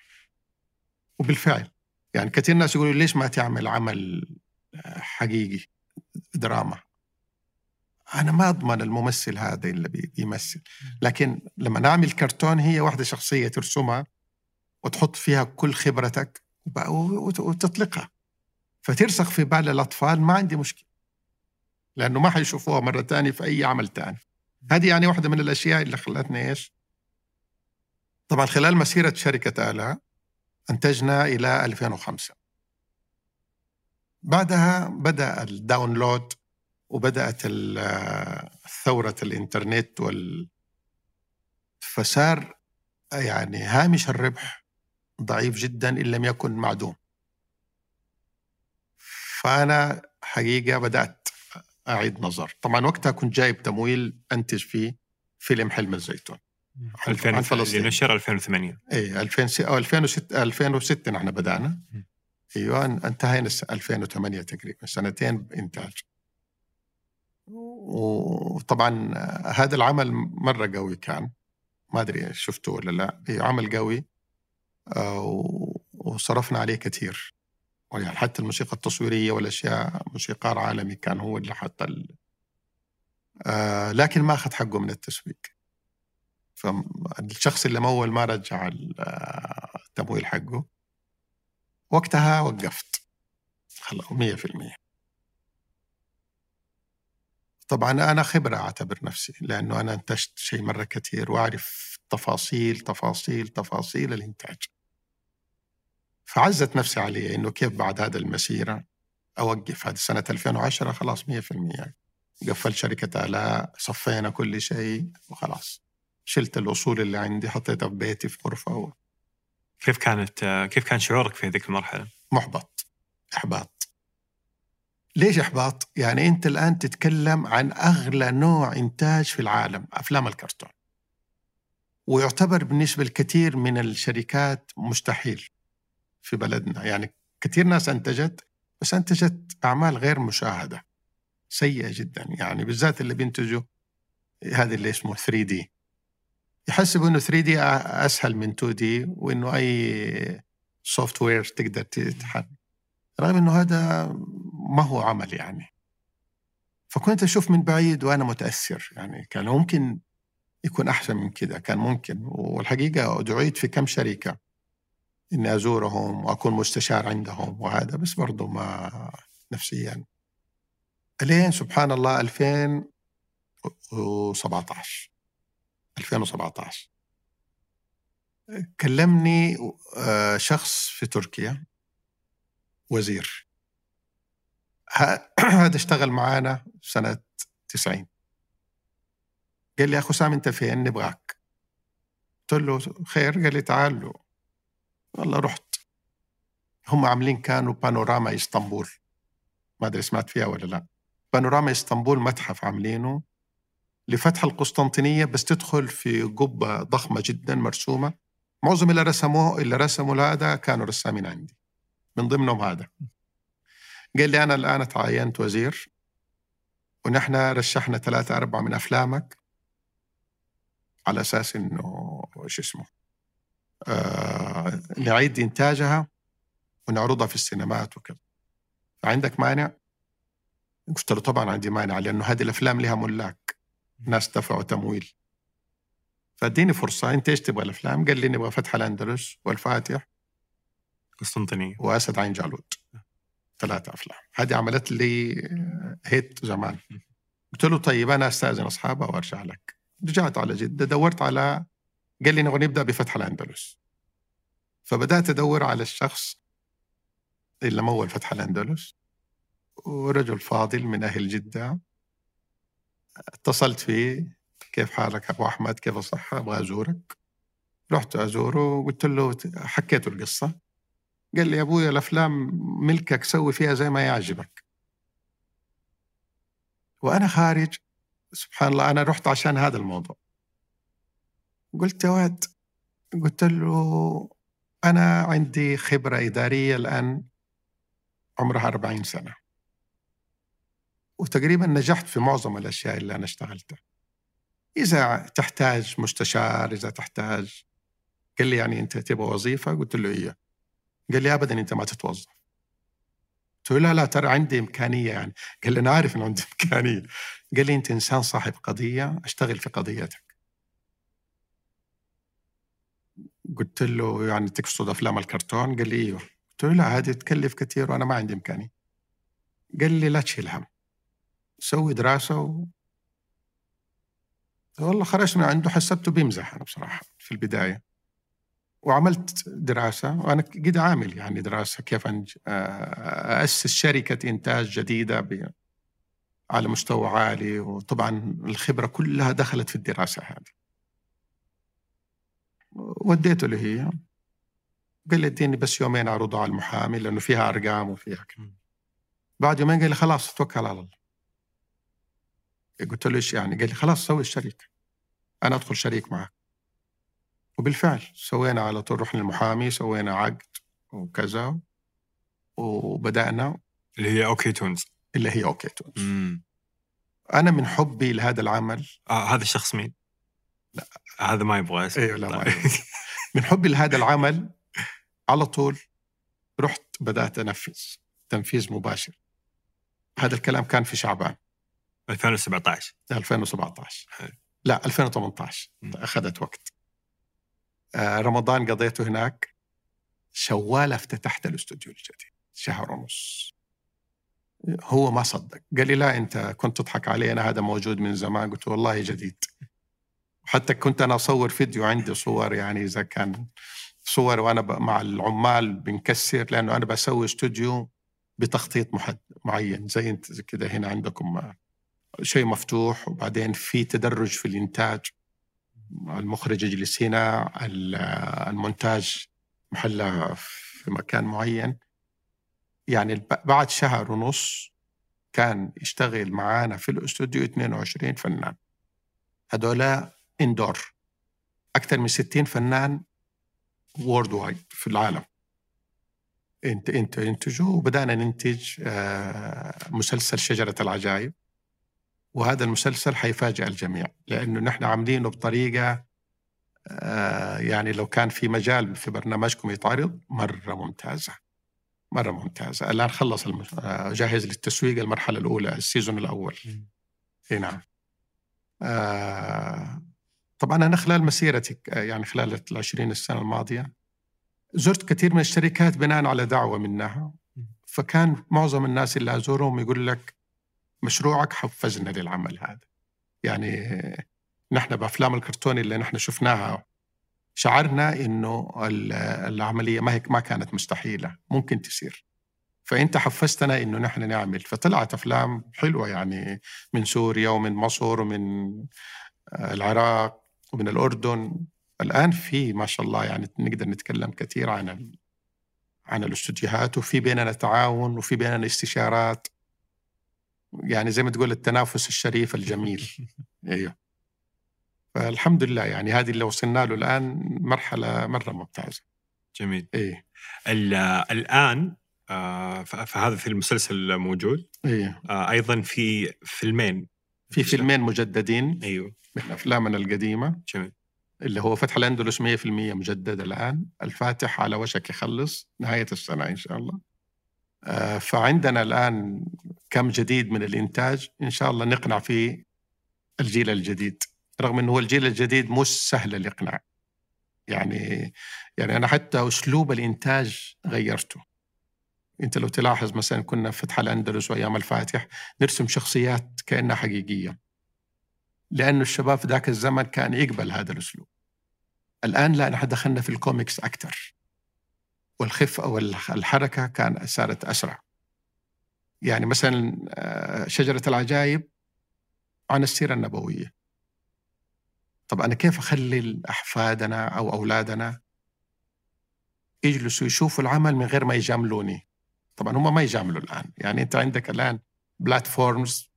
وبالفعل يعني كثير ناس يقولوا ليش ما تعمل عمل آه، حقيقي دراما؟ أنا ما أضمن الممثل هذا اللي بيمثل لكن لما نعمل كرتون هي واحدة شخصية ترسمها وتحط فيها كل خبرتك وتطلقها. فترسخ في بال الأطفال ما عندي مشكلة. لأنه ما حيشوفوها مرة ثانية في أي عمل ثاني هذه يعني واحدة من الأشياء اللي خلتني إيش؟ طبعا خلال مسيرة شركة الا أنتجنا إلى 2005 بعدها بدأ الداونلود وبدأت ثورة الإنترنت وال فصار يعني هامش الربح ضعيف جدا إن لم يكن معدوم. فأنا حقيقة بدأت أعيد نظر. طبعا وقتها كنت جايب تمويل أنتج فيه فيلم حلم الزيتون. 2000 اللي نشر 2008 اي 2006 2006 2006 نحن بدأنا. أيوه انتهينا 2008 تقريبا سنتين انتاج وطبعا هذا العمل مرة قوي كان. ما أدري شفته ولا لا. إيه، عمل قوي آه، وصرفنا عليه كثير. يعني حتى الموسيقى التصويرية والأشياء موسيقار عالمي كان هو اللي حط ال... آه لكن ما أخذ حقه من التسويق. فالشخص اللي مول ما رجع التمويل حقه. وقتها وقفت. خلاص 100% طبعا أنا خبرة أعتبر نفسي لأنه أنا انتجت شيء مرة كثير وأعرف تفاصيل تفاصيل تفاصيل الإنتاج. فعزت نفسي علي إنه كيف بعد هذا المسيرة أوقف هذه سنة 2010 خلاص 100% يعني قفلت شركة آلاء صفينا كل شيء وخلاص. شلت الأصول اللي عندي حطيتها في بيتي في غرفة و... كيف كانت كيف كان شعورك في هذيك المرحلة؟ محبط إحباط. ليش إحباط؟ يعني أنت الآن تتكلم عن أغلى نوع إنتاج في العالم أفلام الكرتون. ويعتبر بالنسبة لكثير من الشركات مستحيل في بلدنا. يعني كثير ناس أنتجت بس أنتجت أعمال غير مشاهدة. سيئة جدا. يعني بالذات اللي بينتجوا هذا اللي اسمه 3D يحسبوا إنه 3D أسهل من 2D وإنه أي software تقدر تتحرك رغم إنه هذا ما هو عمل يعني. فكنت أشوف من بعيد وأنا متأثر يعني. كان ممكن يكون أحسن من كذا كان ممكن. والحقيقة دعيت في كم شركة إني أزورهم وأكون مستشار عندهم وهذا بس برضه ما نفسيا. الين سبحان الله 2017 2017 كلمني آه، شخص في تركيا وزير. (clears throat) هذا اشتغل معانا سنة 90 قال لي أخو سام أنت فين؟ نبغاك. قلت له خير. قال لي تعال. له والله رحت. هم عاملين كانوا بانوراما إسطنبول. ما أدري سمعت فيها ولا لا. بانوراما إسطنبول متحف عاملينه. لفتح القسطنطينية بس تدخل في قبة ضخمة جدا مرسومة. معظم اللي رسموه اللي رسموا هذا كانوا رسامين عندي من ضمنهم هذا. قال لي أنا الآن تعينت وزير ونحن رشحنا ثلاثة أربعة من أفلامك على أساس إنه شو اسمه آه نعيد إنتاجها ونعرضها في السينمات وكذا. عندك مانع؟ قلت له طبعا عندي مانع لأنه هذه الأفلام لها ملاك. ناس دفعوا تمويل. فاديني فرصة أنت إيش تبغى الأفلام؟ قال لي نبغى فتح الأندلس والفاتح قسطنطينية وأسد عين جالوت. ثلاثة أفلام. هذه عملت لي هيت زمان. قلت له طيب أنا أستأذن أصحابها وأرجع لك. رجعت على جدة دورت على قال لي نبغى نبدأ بفتح الأندلس. فبدأت أدور على الشخص اللي مول فتح الأندلس ورجل فاضل من أهل جدة. اتصلت فيه كيف حالك أبو أحمد؟ كيف الصحة؟ أبغى أزورك. رحت أزوره وقلت له حكيته القصة. قال لي يا أبويا الأفلام ملكك سوي فيها زي ما يعجبك. وأنا خارج سبحان الله أنا رحت عشان هذا الموضوع. قلت يا واد. قلت له أنا عندي خبرة إدارية الآن عمرها 40 سنة. وتقريبا نجحت في معظم الأشياء اللي أنا اشتغلتها. إذا تحتاج مستشار إذا تحتاج قال لي يعني أنت تبغى وظيفة؟ قلت له إيه. قال لي أبدا أنت ما تتوظف. قلت له لا لا ترى عندي إمكانية يعني. قال لي أنا عارف إنه عندي (laughs) إمكانية. قال لي أنت إنسان صاحب قضية أشتغل في قضيتك. قلت له يعني تقصد أفلام الكرتون؟ قال لي إيوه. قلت له لا هذه تكلف كثير وأنا ما عندي إمكانية. قال لي لا تشيل هم. سوي دراسة و... والله خرجت من عنده حسبته بيمزح أنا بصراحة في البداية. وعملت دراسة وأنا قد عامل يعني دراسة كيف أسس شركة إنتاج جديدة ب... على مستوى عالي. وطبعا الخبرة كلها دخلت في الدراسة هذه. وديته له هي. قال لي اديني بس يومين اعرضها على المحامي لأنه فيها أرقام وفيها كم. بعد يومين قال لي خلاص توكل على الله. قلت له إيش يعني؟ قال لي خلاص سوي الشريك أنا أدخل شريك معك وبالفعل سوينا على طول رحنا للمحامي سوينا عقد وكذا وبدأنا اللي هي OK Toons اللي هي OK Toons مم. أنا من حبي لهذا العمل آه هذا الشخص مين؟ لا هذا ما يبغى اسم أيوه لا ما طيب. يبغى. من حبي لهذا العمل على طول رحت بدأت أنفذ تنفيذ مباشر هذا الكلام كان في شعبان 2017 2017 حلو. لا 2018 أخذت وقت. آه رمضان قضيته هناك. شوال افتتحت الأستوديو الجديد. شهر ونص. هو ما صدق. قال لي لا أنت كنت تضحك علي أنا هذا موجود من زمان. قلت والله جديد. حتى كنت أنا أصور فيديو عندي صور يعني إذا كان صور وأنا مع العمال بنكسر لأنه أنا بسوي استوديو بتخطيط محد معين. زي أنت كده هنا عندكم شيء مفتوح وبعدين في تدرج في الإنتاج. المخرج يجلس هنا المونتاج محله في مكان معين. يعني بعد شهر ونص كان يشتغل معانا في الأستوديو 22 فنان. هذولا اندور أكثر من 60 فنان worldwide في العالم. انت انت إنتجوا وبدأنا ننتج آه، مسلسل شجرة العجائب وهذا المسلسل حيفاجئ الجميع لأنه نحن عاملينه بطريقة آه، يعني لو كان في مجال في برنامجكم يتعرض مرة ممتازة مرة ممتازة. الآن خلص آه، جاهز للتسويق المرحلة الأولى ال season الأول. إي نعم. آه طبعا أنا خلال مسيرتي يعني خلال العشرين السنة الماضية زرت كثير من الشركات بناء على دعوة منها. فكان معظم الناس اللي أزورهم يقول لك مشروعك حفزنا للعمل هذا. يعني نحن بأفلام الكرتون اللي نحن شفناها شعرنا إنه العملية ما هيك ما كانت مستحيلة ممكن تصير. فأنت حفزتنا إنه نحن نعمل. فطلعت أفلام حلوة يعني من سوريا ومن مصر ومن العراق ومن الأردن. الآن في ما شاء الله يعني نقدر نتكلم كثير عن عن الاستوديوهات وفي بيننا تعاون وفي بيننا استشارات. يعني زي ما تقول التنافس الشريف الجميل. (laughs) إيوه. فالحمد لله يعني هذه اللي وصلنا له الآن مرحلة مرة ممتازة. جميل. إيه. الآن آه فهذا في المسلسل موجود. إيه. آه أيضا في فيلمين. في فيلمين مجددين. أيوه. من أفلامنا القديمة. جميل. اللي هو فتح الأندلس 100% مجدد الآن. الفاتح على وشك يخلص. نهاية السنة إن شاء الله. آه، فعندنا الآن كم جديد من الإنتاج إن شاء الله نقنع فيه الجيل الجديد. رغم إنه هو الجيل الجديد مش سهل الإقناع. يعني يعني أنا حتى أسلوب الإنتاج غيرته. أنت لو تلاحظ مثلا كنا في فتح الأندلس وأيام الفاتح نرسم شخصيات كأنها حقيقية. لأنه الشباب في ذاك الزمن كان يقبل هذا الأسلوب. الآن لا نحن دخلنا في الكوميكس أكثر والخفة والحركة كان صارت أسرع. يعني مثلا آه، شجرة العجائب عن السيرة النبوية. طب أنا كيف أخلي أحفادنا أو أولادنا يجلسوا يشوفوا العمل من غير ما يجاملوني؟ طبعا هم ما يجاملوا الآن. يعني أنت عندك الآن بلاتفورمز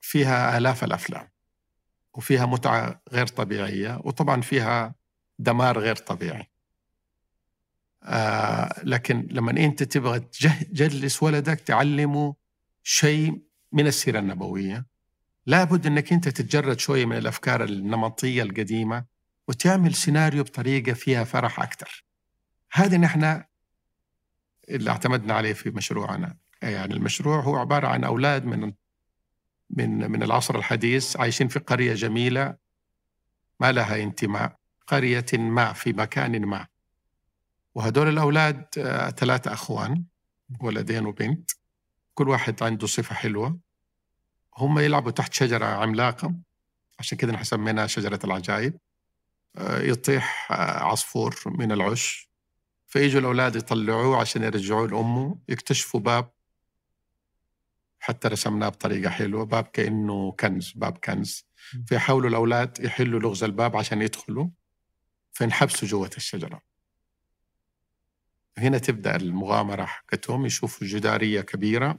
فيها آلاف الأفلام وفيها متعة غير طبيعية وطبعا فيها دمار غير طبيعي. آه لكن لما انت تبغى تجلس ولدك تعلمه شيء من السيرة النبوية لابد انك انت تتجرد شوية من الأفكار النمطية القديمة وتعمل سيناريو بطريقة فيها فرح أكثر. هذه نحن اللي اعتمدنا عليه في مشروعنا، يعني المشروع هو عبارة عن أولاد من من من العصر الحديث عايشين في قرية جميلة ما لها انتماء، قرية ما في مكان ما. وهدول الأولاد آه، ثلاثة أخوان ولدين وبنت. كل واحد عنده صفة حلوة. هم يلعبوا تحت شجرة عملاقة. عشان كده نحن سميناها شجرة العجائب. آه، يطيح آه، عصفور من العش. فيجوا الأولاد يطلعوه عشان يرجعوه لأمه. يكتشفوا باب. حتى رسمناه بطريقة حلوة. باب كأنه كنز باب كنز. فيحاولوا الأولاد يحلوا لغز الباب عشان يدخلوا. فينحبسوا جوة الشجرة. هنا تبدأ المغامرة حقتهم يشوفوا جدارية كبيرة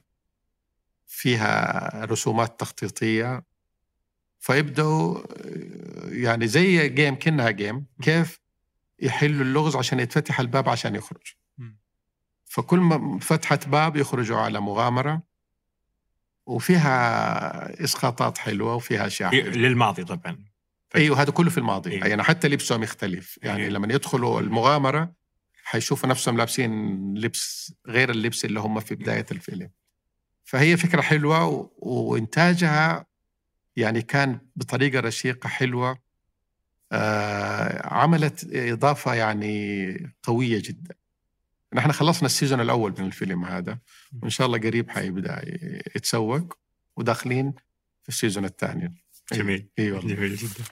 فيها رسومات تخطيطية فيبدأوا يعني زي جيم كأنها جيم كيف يحلوا اللغز عشان يتفتح الباب عشان يخرج. فكل ما فتحت باب يخرجوا على مغامرة وفيها إسقاطات حلوة وفيها أشياء للماضي طبعا. إيوه هذا كله في الماضي. أيوه. يعني حتى لبسهم يختلف. يعني أيوه. لما يدخلوا المغامرة حيشوفوا نفسهم لابسين لبس غير اللبس اللي هم في بداية الفيلم. فهي فكرة حلوة وإنتاجها يعني كان بطريقة رشيقة حلوة. آه عملت إضافة يعني قوية جدا. نحن خلصنا ال season الأول من الفيلم هذا. وإن شاء الله قريب حيبدأ يتسوق وداخلين في ال season الثاني. جميل. اي والله. جميل جدا.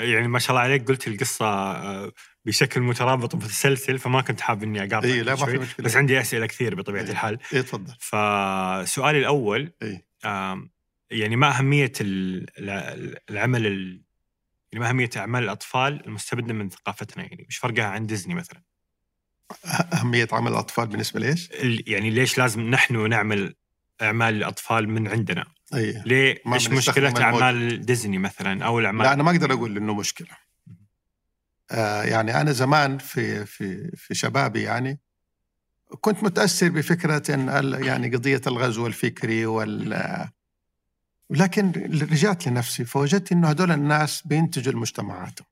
يعني ما شاء الله عليك قلت القصة آه، بشكل مترابط ومتسلسل فما كنت حاب إني اقاطع إيه لا ما في مشكلة بس عندي أسئلة كثير بطبيعة إيه الحال اي تفضل فسؤالي الأول إيه؟ يعني ما أهمية العمل يعني ما أهمية أعمال الأطفال المستبدة من ثقافتنا يعني إيش فرقها عن ديزني مثلا؟ أهمية عمل الأطفال بالنسبة ليش؟ يعني ليش لازم نحن نعمل أعمال الأطفال من عندنا؟ أيه. ليه إيش مشكلة أعمال ديزني مثلا أو الأعمال لا أنا ما أقدر أقول إنه مشكلة يعني أنا زمان في في في شبابي يعني كنت متأثر بفكرة إن يعني قضية الغزو الفكري وال لكن رجعت لنفسي فوجدت إنه هذول الناس بينتجوا لمجتمعاتهم.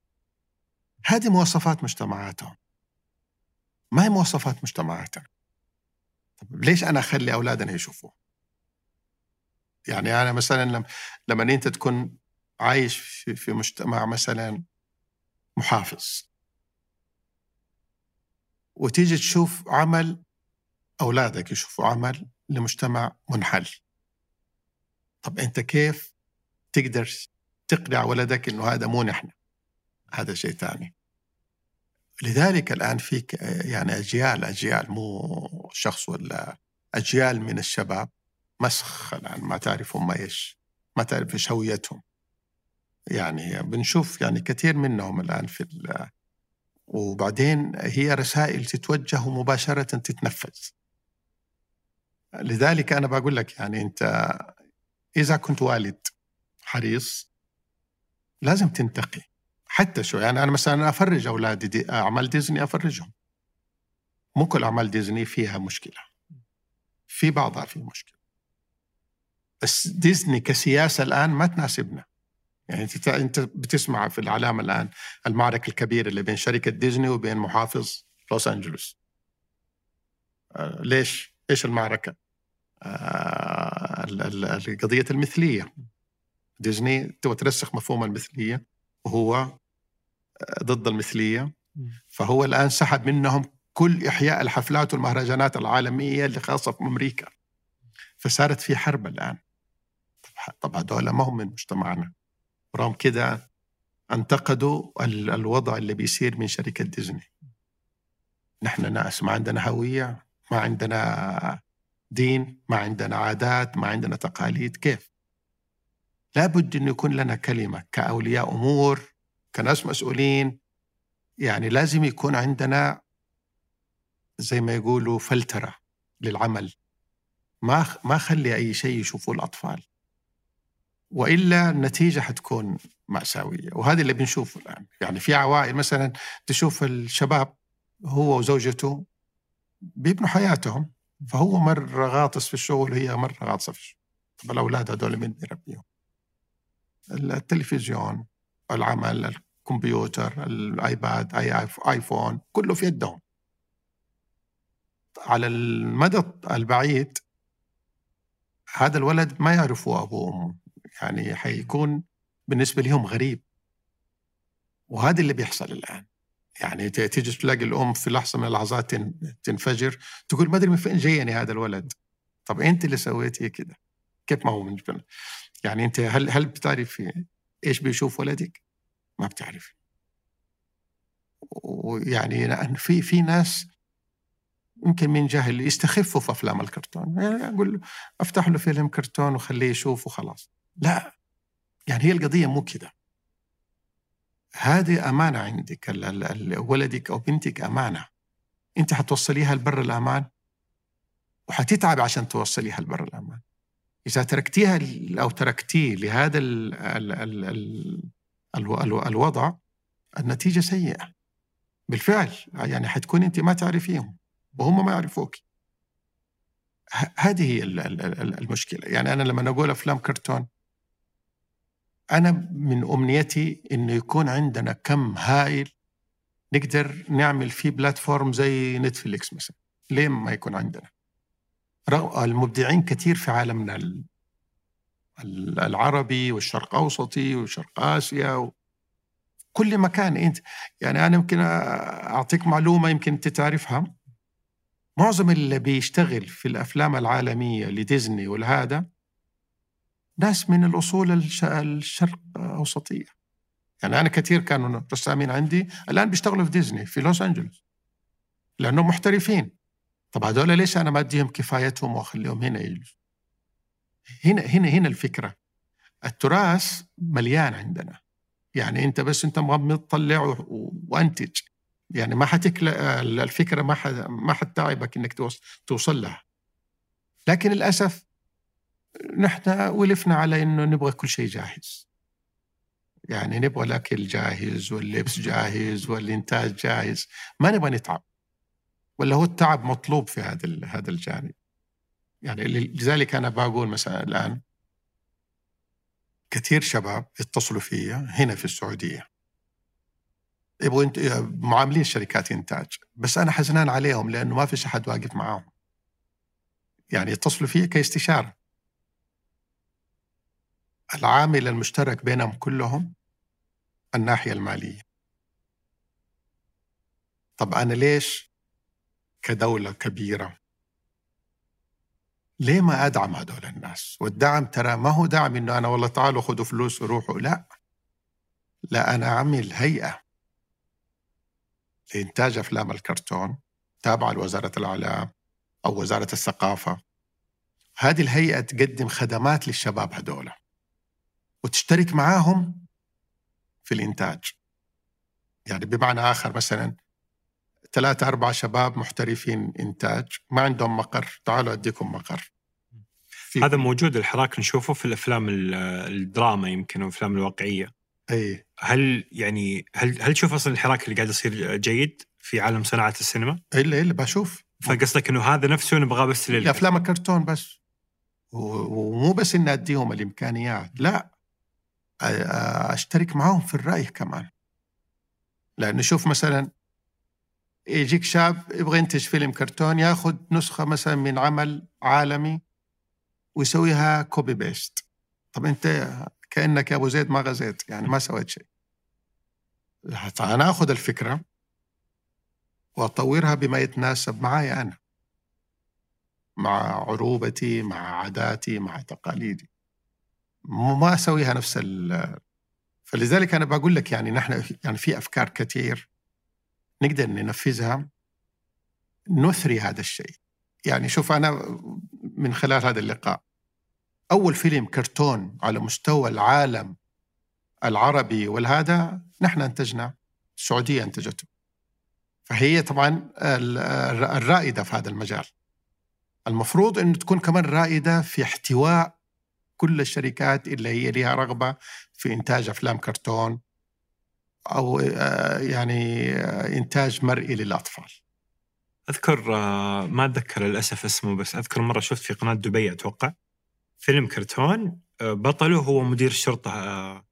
هذه مواصفات مجتمعاتهم. ما هي مواصفات مجتمعاتنا. طب ليش أنا أخلي أولادنا يشوفوه؟ يعني أنا مثلا لما أنت تكون عايش في مجتمع مثلا محافظ. وتيجي تشوف عمل أولادك يشوفوا عمل لمجتمع منحل. طب أنت كيف تقدر تقنع ولدك أنه هذا مو نحن؟ هذا شيء ثاني. لذلك الآن في يعني أجيال أجيال مو شخص ولا أجيال من الشباب مسخ الآن ما تعرف هم إيش ما تعرف إيش هويتهم. يعني بنشوف يعني كثير منهم الآن في وبعدين هي رسائل تتوجه مباشرة تتنفذ. لذلك أنا بقول لك يعني أنت إذا كنت والد حريص لازم تنتقي حتى شو يعني أنا مثلا أفرج أولادي دي أعمال ديزني أفرجهم. مو كل أعمال ديزني فيها مشكلة. في بعضها في مشكلة. بس ديزني كسياسة الآن ما تناسبنا. يعني انت انت بتسمع في العلامة الآن المعركة الكبيرة اللي بين شركة ديزني وبين محافظ لوس أنجلوس. آه ليش؟ إيش المعركة؟ آه قضيه المثلية. ديزني تبغى ترسخ مفهوم المثلية وهو آه، ضد المثلية. فهو الآن سحب منهم كل إحياء الحفلات والمهرجانات العالمية اللي خاصة في أمريكا. فصارت في حرب الآن. طب هذول ما هم من مجتمعنا. رغم كده أنتقدوا الوضع اللي بيصير من شركة ديزني. نحن ناس ما عندنا هوية ما عندنا دين ما عندنا عادات ما عندنا تقاليد. كيف؟ لابد أن يكون لنا كلمة كأولياء أمور كناس مسؤولين. يعني لازم يكون عندنا زي ما يقولوا فلترة للعمل. ما ما خلي أي شيء يشوفوه الأطفال. وإلا النتيجة حتكون مأساوية. وهذا اللي بنشوفه الآن. يعني في عوائل مثلا تشوف الشباب هو وزوجته بيبنوا حياتهم فهو مرة غاطس في الشغل وهي مرة غاطسة في الشغل. طب الأولاد هذول مين بيربيهم؟ التلفزيون العمل الكمبيوتر الآيباد آي آيفون كله في يدهم. على المدى البعيد هذا الولد ما يعرفوا أبوه وأمه. يعني حيكون بالنسبة لهم غريب. وهذا اللي بيحصل الآن. يعني تيجي تلاقي الأم في لحظة من اللحظات تنفجر تقول ما أدري من فين جايني هذا الولد. طب أنت اللي سويتي كده؟ كيف ما هو من جبن. يعني أنت هل هل بتعرفي إيش بيشوف ولدك؟ ما بتعرفي. ويعني في في ناس يمكن من جهل يستخفوا في أفلام الكرتون. يعني أقول أفتح له فيلم كرتون وخليه يشوف وخلاص. لا يعني هي القضية مو كده. هذه أمانة عندك ولدك أو بنتك أمانة. أنت حتوصليها لبر الأمان؟ وحتتعب عشان توصليها لبر الأمان. إذا تركتيها أو تركتيه لهذا ال ال ال ال الوضع النتيجة سيئة. بالفعل يعني حتكون أنت ما تعرفيهم وهم ما يعرفوك. هذه هي المشكلة. يعني أنا لما أقول أفلام كرتون أنا من أمنيتي إنه يكون عندنا كم هائل نقدر نعمل فيه بلاتفورم زي نتفليكس مثلا. ليه ما يكون عندنا؟ المبدعين كثير في عالمنا العربي والشرق الاوسطي وشرق آسيا كل مكان. أنت يعني أنا يمكن أعطيك معلومة يمكن أنت تعرفها. معظم اللي بيشتغل في الأفلام العالمية لديزني والهذا ناس من الأصول الشرق الاوسطيه يعني أنا كثير كانوا رسامين عندي الآن بيشتغلوا في ديزني في لوس أنجلوس. لأنهم محترفين. طب هذول ليش أنا ما أديهم كفايتهم وأخليهم هنا يجلسوا؟ هنا هنا هنا الفكرة. التراث مليان عندنا. يعني أنت بس أنت مغمض طلع وأنتج. يعني ما حتكل الفكرة ما ما حتتعبك إنك توصل لها. لكن للأسف نحن ولفنا على إنه نبغى كل شيء جاهز. يعني نبغى الأكل جاهز واللبس جاهز والإنتاج جاهز. ما نبغى نتعب. ولا هو التعب مطلوب في هذا هذا الجانب. يعني لذلك أنا بقول مثلا الآن كثير شباب يتصلوا في هنا في السعودية. يبغوا انت معاملين شركات إنتاج. بس أنا حزنان عليهم لأنه ما فيش أحد واقف معاهم. يعني يتصلوا في كاستشارة. العامل المشترك بينهم كلهم الناحية المالية. طب أنا ليش كدولة كبيرة؟ ليه ما أدعم هذول الناس؟ والدعم ترى ما هو دعم إنه أنا والله تعالوا خذوا فلوس وروحوا لا. لا أنا اعمل هيئة لإنتاج أفلام الكرتون تابعة لوزارة الإعلام أو وزارة الثقافة. هذه الهيئة تقدم خدمات للشباب هذول وتشترك معاهم في الإنتاج. يعني بمعنى آخر مثلا ثلاثة أربعة شباب محترفين إنتاج ما عندهم مقر تعالوا أديكم مقر. هذا موجود الحراك نشوفه في الأفلام الدراما يمكن أو الأفلام الواقعية. إي. هل يعني هل هل تشوف أصلا الحراك اللي قاعد يصير جيد في عالم صناعة السينما؟ إلا إلا بشوف. فقصدك إنه هذا نفسه نبغاه بس لل أفلام الكرتون بس. ومو بس إني أديهم الإمكانيات لا. أشترك معاهم في الرأي كمان. لأنه شوف مثلا يجيك شاب يبغى ينتج فيلم كرتون ياخذ نسخة مثلا من عمل عالمي ويسويها copy paste طب أنت كأنك يا أبو زيد ما غزيت يعني ما سويت شيء. فانا آخذ الفكرة وأطورها بما يتناسب معي أنا مع عروبتي مع عاداتي مع تقاليدي. ما أسويها نفس ال فلذلك أنا بقول لك يعني نحن يعني في أفكار كثير نقدر ننفذها نثري هذا الشيء. يعني شوف أنا من خلال هذا اللقاء أول فيلم كرتون على مستوى العالم العربي والهذا نحن أنتجنا السعودية أنتجته. فهي طبعا الرائدة في هذا المجال. المفروض أن تكون كمان رائدة في احتواء كل الشركات اللي هي لها رغبة في إنتاج أفلام كرتون أو آه، يعني آه، إنتاج مرئي للأطفال. أذكر آه، ما أتذكر للأسف اسمه بس أذكر مرة شفت في قناة دبي أتوقع فيلم كرتون بطله هو مدير الشرطه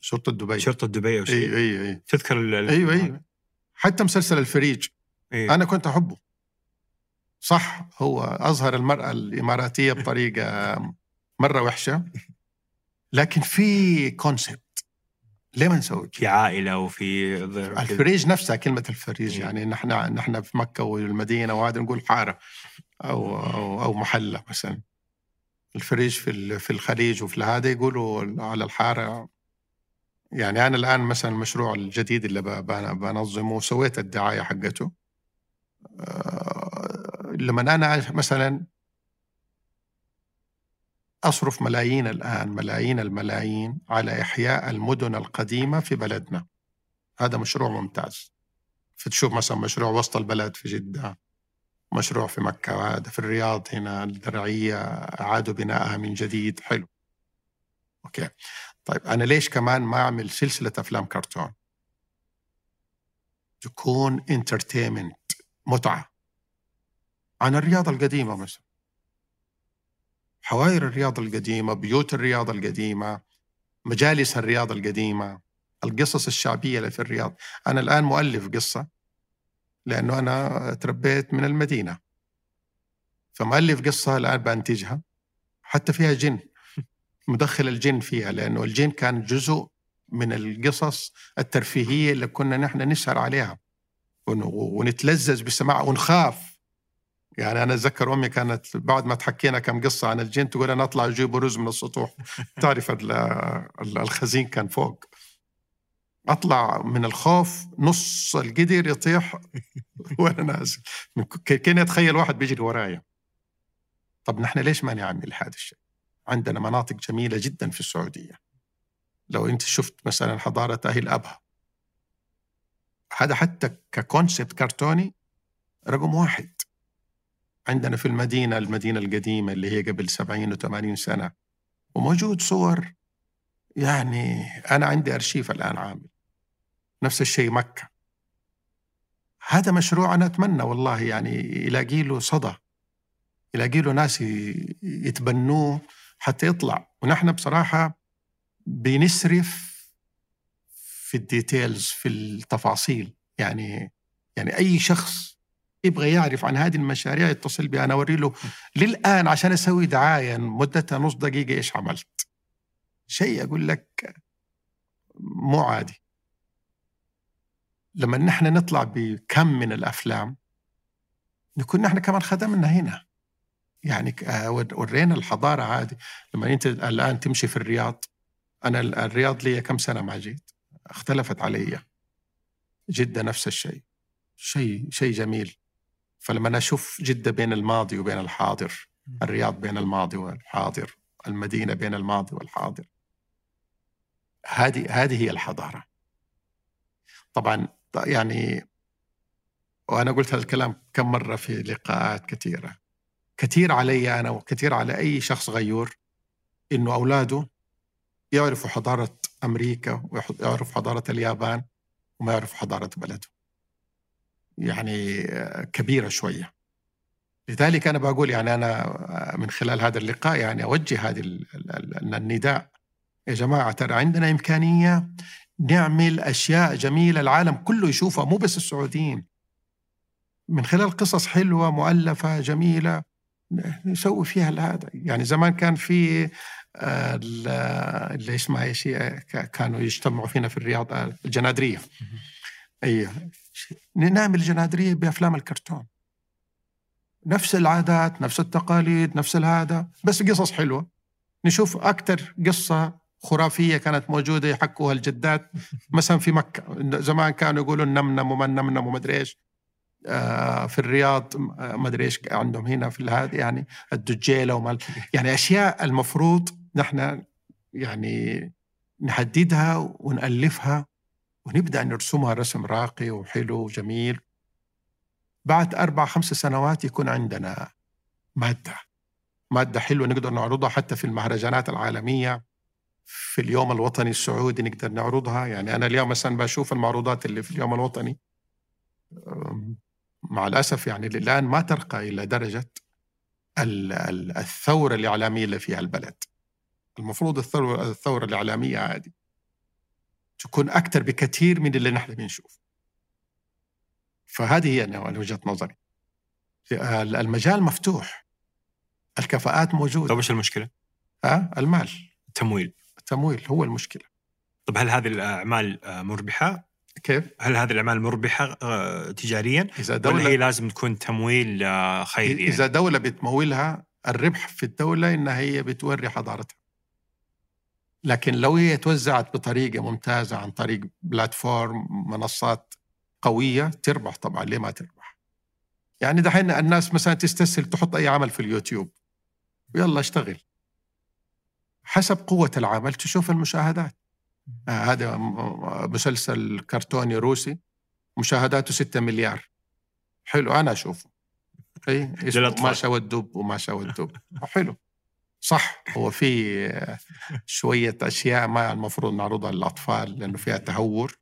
شرطة دبي. شرطة دبي أو شيء. أي أي أي. تذكر أيوه أيوه. حتى مسلسل الفريج أيوة. أنا كنت أحبه. صح هو أظهر المرأة الإماراتية بطريقة مرة وحشة. لكن في concept ليه ما نسوي في عائلة وفي الفريج نفسها كلمة الفريج إيه. يعني نحن نحن في مكة والمدينة وهذا نقول حارة أو أو, أو محلة مثلا. الفريج في في الخليج وفي هذا يقولوا على الحارة. يعني أنا الآن مثلا المشروع الجديد اللي بنظمه سويت الدعاية حقته. آه، لما أنا مثلا أصرف ملايين الآن ملايين الملايين على إحياء المدن القديمة في بلدنا. هذا مشروع ممتاز. فتشوف مثلا مشروع وسط البلد في جدة مشروع في مكة وهذا في الرياض هنا الدرعية أعادوا بنائها من جديد حلو. okay. طيب أنا ليش كمان ما أعمل سلسلة أفلام كرتون؟ تكون entertainment متعة. عن الرياض القديمة مثلا. حواري الرياض القديمة بيوت الرياض القديمة مجالس الرياض القديمة القصص الشعبية اللي في الرياض. أنا الآن مؤلف قصة لأنه أنا تربيت من المدينة. فمؤلف قصة الآن بأنتجها حتى فيها جن مدخل الجن فيها لأنه الجن كان جزء من القصص الترفيهية اللي كنا نحن نسهر عليها. ونتلذذ بالسماع ونخاف. يعني أنا أتذكر أمي كانت بعد ما تحكينا كم قصة عن الجن تقول أنا أطلع أجيب رز من السطوح. (laughs) تعرف الخزين كان فوق. أطلع من الخوف نص القدر يطيح (laughs) وأنا نازل. كان يتخيل واحد بيجري ورايا. طب نحن ليش ما نعمل هذا الشيء؟ عندنا مناطق جميلة جدا في السعودية. لو أنت شفت مثلا حضارة أهل أبها. هذا حتى ككونسبت كرتوني رقم واحد. عندنا في المدينة المدينة القديمة اللي هي قبل سبعين وثمانين سنة وموجود صور يعني أنا عندي أرشيف الآن عامل نفس الشيء مكة. هذا مشروع أنا أتمنى والله يعني يلاقي له صدى يلاقي له ناس يتبنوه حتى يطلع. ونحن بصراحة بنسرف في ال details في التفاصيل. يعني يعني أي شخص يبغى يعرف عن هذه المشاريع يتصل بي أنا أوري له. للآن عشان أسوي دعاية مدتها نص دقيقة إيش عملت؟ شيء أقول لك مو عادي. لما نحن نطلع بكم من الأفلام نكون نحن كمان خدمنا هنا. يعني آه، ورينا الحضارة هذه. لما أنت الآن تمشي في الرياض أنا الرياض لي كم سنة ما جيت؟ اختلفت علي. جدة نفس الشيء. شيء شيء جميل. فلما أنا أشوف جدة بين الماضي وبين الحاضر الرياض بين الماضي والحاضر المدينة بين الماضي والحاضر هذه هذه هي الحضارة. طبعا يعني وأنا قلت هذا الكلام كم مرة في لقاءات كثيرة. كثير علي أنا وكثير على أي شخص غيور إنه أولاده يعرفوا حضارة أمريكا ويعرفوا حضارة اليابان وما يعرفوا حضارة بلده. يعني كبيرة شوية. لذلك أنا بقول يعني أنا من خلال هذا اللقاء يعني أوجه هذه النداء. يا جماعة ترى عندنا إمكانية نعمل أشياء جميلة العالم كله يشوفها مو بس السعوديين. من خلال قصص حلوة مؤلفة جميلة نسوي فيها هذا يعني زمان كان في آه، اللي اسمها شيء كانوا يجتمعوا فينا في الرياض آه، الجنادرية. أيوه. نعمل جنادريه بأفلام الكرتون. نفس العادات نفس التقاليد نفس الهذا بس قصص حلوة. نشوف أكثر قصة خرافية كانت موجودة يحكوها الجدات. (laughs) مثلا في مكة زمان كانوا يقولوا النمنم وما النمنم وما أدري إيش. آه، في الرياض ما أدري إيش عندهم هنا في هذا يعني الدجيله وما (laughs) يعني أشياء المفروض نحن يعني نحددها ونألفها. ونبدأ نرسمها رسم راقي وحلو وجميل. بعد أربع خمس سنوات يكون عندنا مادة مادة حلوة نقدر نعرضها حتى في المهرجانات العالمية في اليوم الوطني السعودي نقدر نعرضها. يعني أنا اليوم مثلا بشوف المعروضات اللي في اليوم الوطني مع الأسف يعني الان ما ترقى إلى درجة الثورة الإعلامية اللي فيها البلد. المفروض الثورة الإعلامية هذه تكون أكثر بكثير من اللي نحن بنشوف فهذه هي وجهة نظري المجال مفتوح الكفاءات موجودة طيب إيش المشكلة؟ ها المال التمويل التمويل هو المشكلة طب هل هذه الأعمال مربحة؟ كيف؟ هل هذه الأعمال مربحة آه، تجاريا؟ إذا دولة ولا هي لازم تكون تمويل آه، خيري؟ يعني؟ اذا دولة بتمولها الربح في الدولة انها هي بتوري حضارتها. لكن لو هي توزعت بطريقة ممتازة عن طريق بلاتفورم منصات قوية تربح طبعا. ليه ما تربح؟ يعني دحين الناس مثلا تستسهل تحط أي عمل في اليوتيوب. ويلا اشتغل. حسب قوة العمل تشوف المشاهدات. آه هذا مسلسل كرتوني روسي مشاهداته 6 مليار. حلو أنا أشوفه. اي ما شوى الدب وما شوى الدب (laughs) حلو. صح. هو في شوية أشياء ما المفروض نعرضها للأطفال لأنه فيها تهور.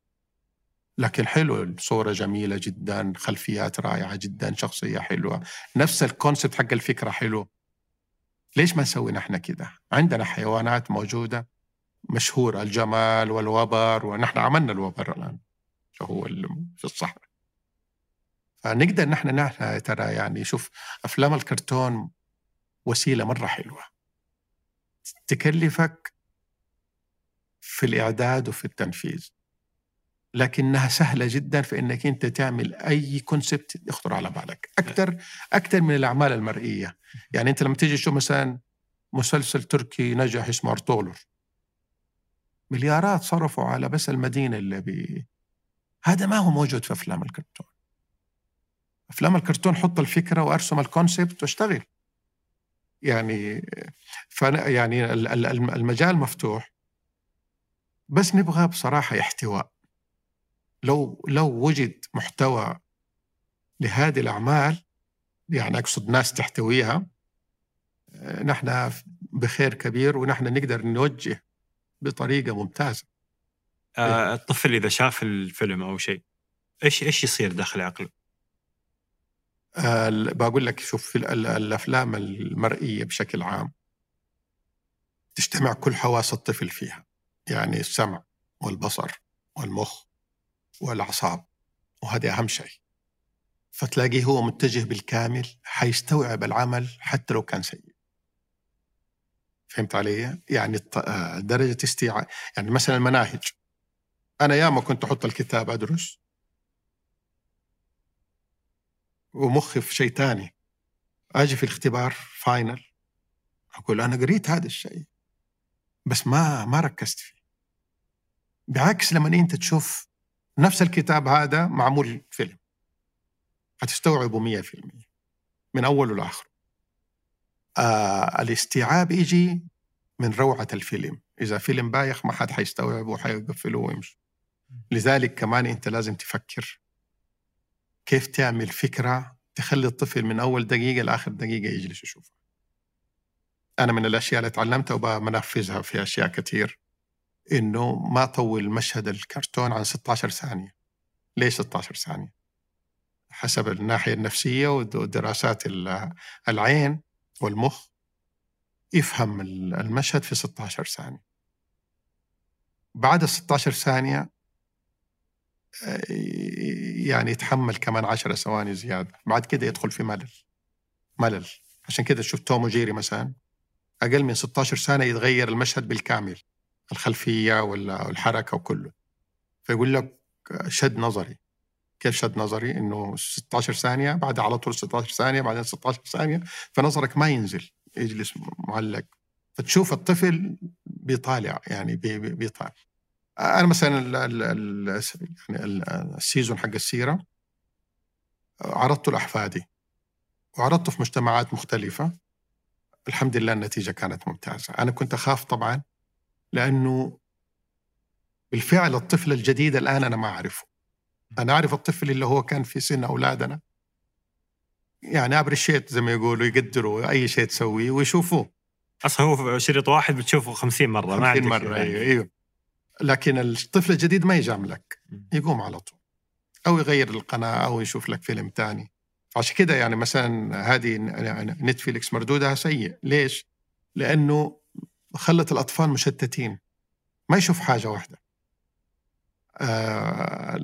لكن حلو الصورة جميلة جدا خلفيات رائعة جدا شخصية حلوة. نفس الكونسبت حق الفكرة حلو. ليش ما نسوي نحن كده؟ عندنا حيوانات موجودة مشهورة الجمال والوبر ونحن عملنا الوبر الآن هو في الصحراء. فنقدر نحن نحن ترى يعني شوف أفلام الكرتون وسيلة مرة حلوة. تكلفك في الإعداد وفي التنفيذ. لكنها سهلة جدا في أنك أنت تعمل أي كونسبت يخطر على بالك. أكثر أكثر من الأعمال المرئية. يعني أنت لما تيجي تشوف مثلا مسلسل تركي نجح اسمه أرطولر مليارات صرفوا على بس المدينة اللي بي هذا ما هو موجود في أفلام الكرتون. أفلام الكرتون حط الفكرة وأرسم الكونسبت واشتغل. يعني ف يعني المجال مفتوح بس نبغى بصراحة احتواء لو لو وجد محتوى لهذه الأعمال يعني أقصد ناس تحتويها نحن بخير كبير ونحن نقدر نوجه بطريقة ممتازة آه الطفل إذا شاف الفيلم أو شيء إيش إيش يصير داخل عقله؟ بقول لك شوف في الأفلام المرئية بشكل عام تجتمع كل حواس الطفل فيها يعني السمع والبصر والمخ والأعصاب وهذا أهم شيء. فتلاقيه هو متجه بالكامل حيستوعب العمل حتى لو كان سيء. فهمت علي؟ يعني درجة استيعاب يعني مثلا المناهج. أنا ياما كنت أحط الكتاب أدرس ومخي في شيء ثاني أجي في الاختبار فاينل أقول أنا قريت هذا الشيء بس ما ما ركزت فيه. بعكس لما أنت تشوف نفس الكتاب هذا معمول فيلم. هتستوعبه مية في المية من أوله لآخره آه الاستيعاب يجي من روعة الفيلم. إذا فيلم بايخ ما حد حيستوعبه وحيقفله ويمشي. لذلك كمان أنت لازم تفكر كيف تعمل فكرة تخلي الطفل من أول دقيقة لآخر دقيقة يجلس يشوفها؟ أنا من الأشياء اللي تعلمتها وبنفذها في أشياء كثير إنه ما طول مشهد الكرتون عن 16 ثانية. ليش 16 ثانية؟ حسب الناحية النفسية ودراسات العين والمخ يفهم المشهد في 16 ثانية. بعد ال 16 ثانية يعني يتحمل كمان 10 ثواني زيادة. بعد كده يدخل في ملل. ملل. عشان كده شفت توم وجيري مثلا أقل من 16 ثانية يتغير المشهد بالكامل. الخلفية ولا الحركه وكله. فيقول لك شد نظري. كيف شد نظري؟ إنه 16 ثانية بعد على طول 16 ثانية بعدين 16 ثانية. فنظرك ما ينزل. يجلس معلق فتشوف الطفل بيطالع يعني بيطالع. أنا مثلا ال ال ال يعني السيزون حق السيرة عرضته لأحفادي وعرضته في مجتمعات مختلفة. الحمد لله النتيجة كانت ممتازة. أنا كنت أخاف طبعا لأنه بالفعل الطفل الجديد الآن أنا ما أعرفه. أنا أعرف الطفل اللي هو كان في سن أولادنا. يعني ابريشيت زي ما يقولوا يقدروا أي شيء تسويه ويشوفوه. أصلا هو شريط واحد بتشوفه 50 مرة ما 50 عندك مرة يعني. أيوه أيوه. لكن الطفل الجديد ما يجاملك. يقوم على طول. أو يغير القناة أو يشوف لك فيلم تاني. عشان كده يعني مثلا هذه نتفليكس مردودها سيء ليش؟ لأنه خلت الأطفال مشتتين. ما يشوف حاجة واحدة. آه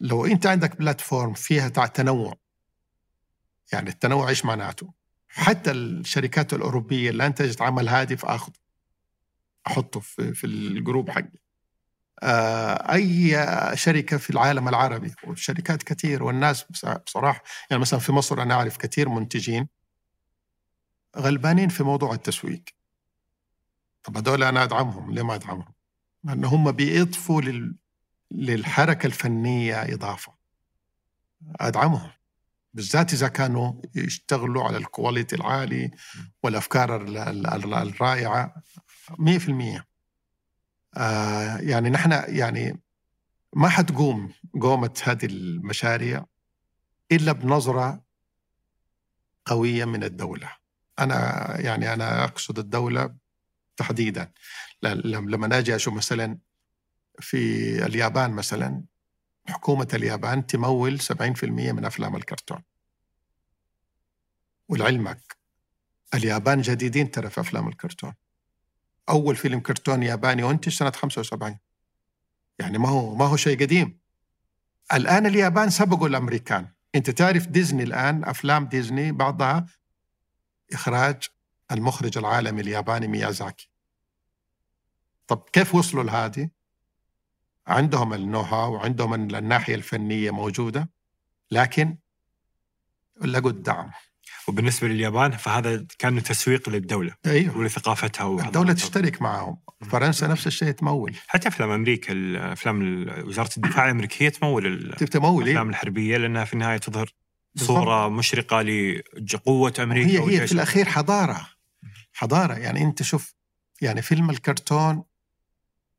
لو أنت عندك platform فيها تنوع. يعني التنوع إيش معناته؟ حتى الشركات الأوروبية اللي انتجت عمل هادف اخذه أحطه في, في ال group حقي. أي شركة في العالم العربي والشركات كثير والناس بص- بصراحة يعني مثلا في مصر أنا أعرف كثير منتجين غلبانين في موضوع التسويق. طب هذول أنا أدعمهم ليه ما أدعمهم؟ لأن هم بيضفوا لل... للحركة الفنية إضافة. أدعمهم بالذات إذا كانوا يشتغلوا على الكواليتي العالي والأفكار ال- ال- ال- الرائعة 100% آه يعني نحن يعني ما حتقوم قومة هذه المشاريع إلا بنظرة قوية من الدولة. أنا يعني أنا أقصد الدولة تحديدا. لما أجي أشوف مثلا في اليابان مثلا حكومة اليابان تمول 70% من أفلام الكرتون. ولعلمك اليابان جديدين ترى في أفلام الكرتون. أول فيلم كرتون ياباني أنتج سنة 75 يعني ما هو ما هو شيء قديم. الآن اليابان سبقوا الأمريكان. أنت تعرف ديزني الآن أفلام ديزني بعضها إخراج المخرج العالمي الياباني ميازاكي. طب كيف وصلوا لهذه؟ عندهم النو هاو وعندهم الناحية الفنية موجودة لكن لقوا الدعم وبالنسبة لليابان فهذا كان تسويق للدولة أيوه. ولثقافتها. الدولة تشترك معهم. فرنسا نفس الشيء تمول. حتى أفلام أمريكا أفلام وزارة الدفاع الأمريكية تمول تمول الأفلام إيه؟ الحربية لأنها في النهاية تظهر بالضبط. صورة مشرقة لقوة أمريكا هي هي. في الأخير حضارة. حضارة. يعني أنت شوف يعني فيلم الكرتون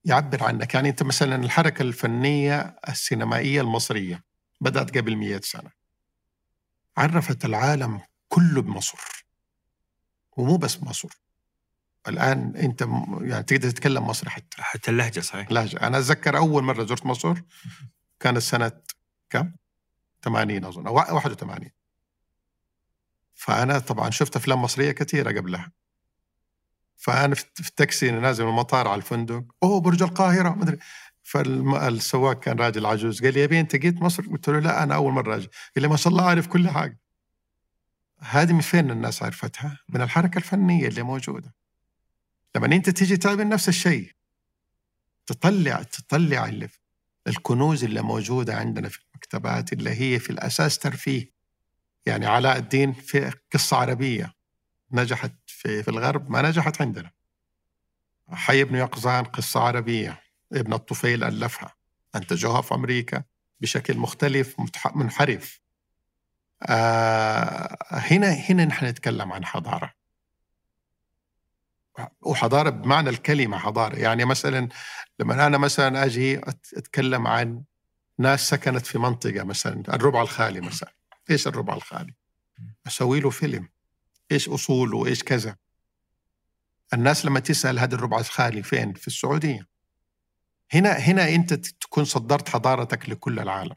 يعبر عنك. يعني أنت مثلا الحركة الفنية السينمائية المصرية بدأت قبل 100 سنة. عرفت العالم كله بمصر ومو بس مصر الآن أنت يعني تقدر تتكلم مصري حتى. حتى اللهجة صحيح. لهجه أنا أتذكر أول مرة زرت مصر (laughs) كانت سنة كم؟ 80 أظن. أو 81 فأنا طبعا شفت أفلام مصرية كثيرة قبلها. فأنا في التاكسي نازل من المطار على الفندق. أوه برج القاهرة مدري فالسواق كان راجل عجوز. قال لي يا بيه انت جيت مصر؟ قلت له لا أنا أول مرة أجي. قال لي ما شاء الله عارف كل حاجة. هذه من فين الناس عرفتها؟ من الحركة الفنية اللي موجودة. لما أنت تيجي تعمل نفس الشيء تطلع تطلع اللي الكنوز اللي موجودة عندنا في المكتبات اللي هي في الأساس ترفيه. يعني علاء الدين في قصة عربية نجحت في في الغرب ما نجحت عندنا. حي بن يقظان قصة عربية ابن الطفيل ألفها أنتجوها في أمريكا بشكل مختلف منحرف. آه هنا هنا نحن نتكلم عن حضارة. وحضارة بمعنى الكلمة حضارة. يعني مثلا لما أنا مثلا أجي أتكلم عن ناس سكنت في منطقة مثلا الربع الخالي مثلا. إيش الربع الخالي؟ أسوي له فيلم. إيش اصوله إيش كذا. الناس لما تسأل هذا الربع الخالي فين؟ في السعودية. هنا هنا أنت تكون صدرت حضارتك لكل العالم.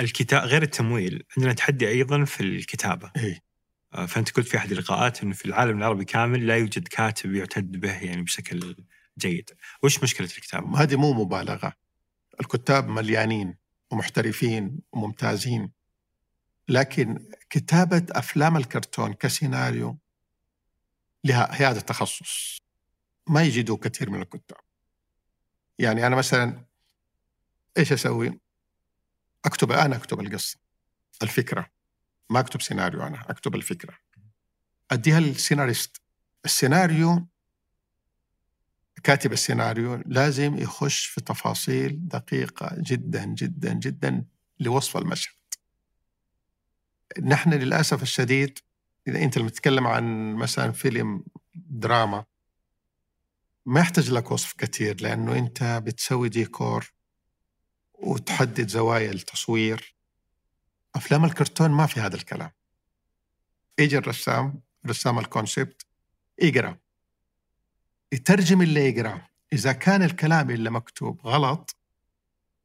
الكتاب غير التمويل عندنا تحدي أيضا في الكتابة. إيه. آه فأنت قلت في أحد اللقاءات إنه في العالم العربي كامل لا يوجد كاتب يعتد به يعني بشكل جيد. وش مشكلة الكتابة؟ هذه مو مبالغة. الكتاب مليانين ومحترفين وممتازين. لكن كتابة أفلام الكرتون كسيناريو لها هذا التخصص ما يجدوا كثير من الكتاب. يعني أنا مثلا إيش أسوي؟ أكتب أنا أكتب القصة الفكرة ما أكتب سيناريو أنا أكتب الفكرة. أديها للسيناريست. السيناريو كاتب السيناريو لازم يخش في تفاصيل دقيقة جدا جدا جدا لوصف المشهد. نحن للأسف الشديد إذا أنت لما تتكلم عن مثلا فيلم دراما ما يحتاج لك وصف كثير لأنه أنت بتسوي ديكور وتحدد زوايا التصوير. أفلام الكرتون ما في هذا الكلام. يجي الرسام رسام الكونسبت يقرأ. يترجم اللي يقراه إذا كان الكلام اللي مكتوب غلط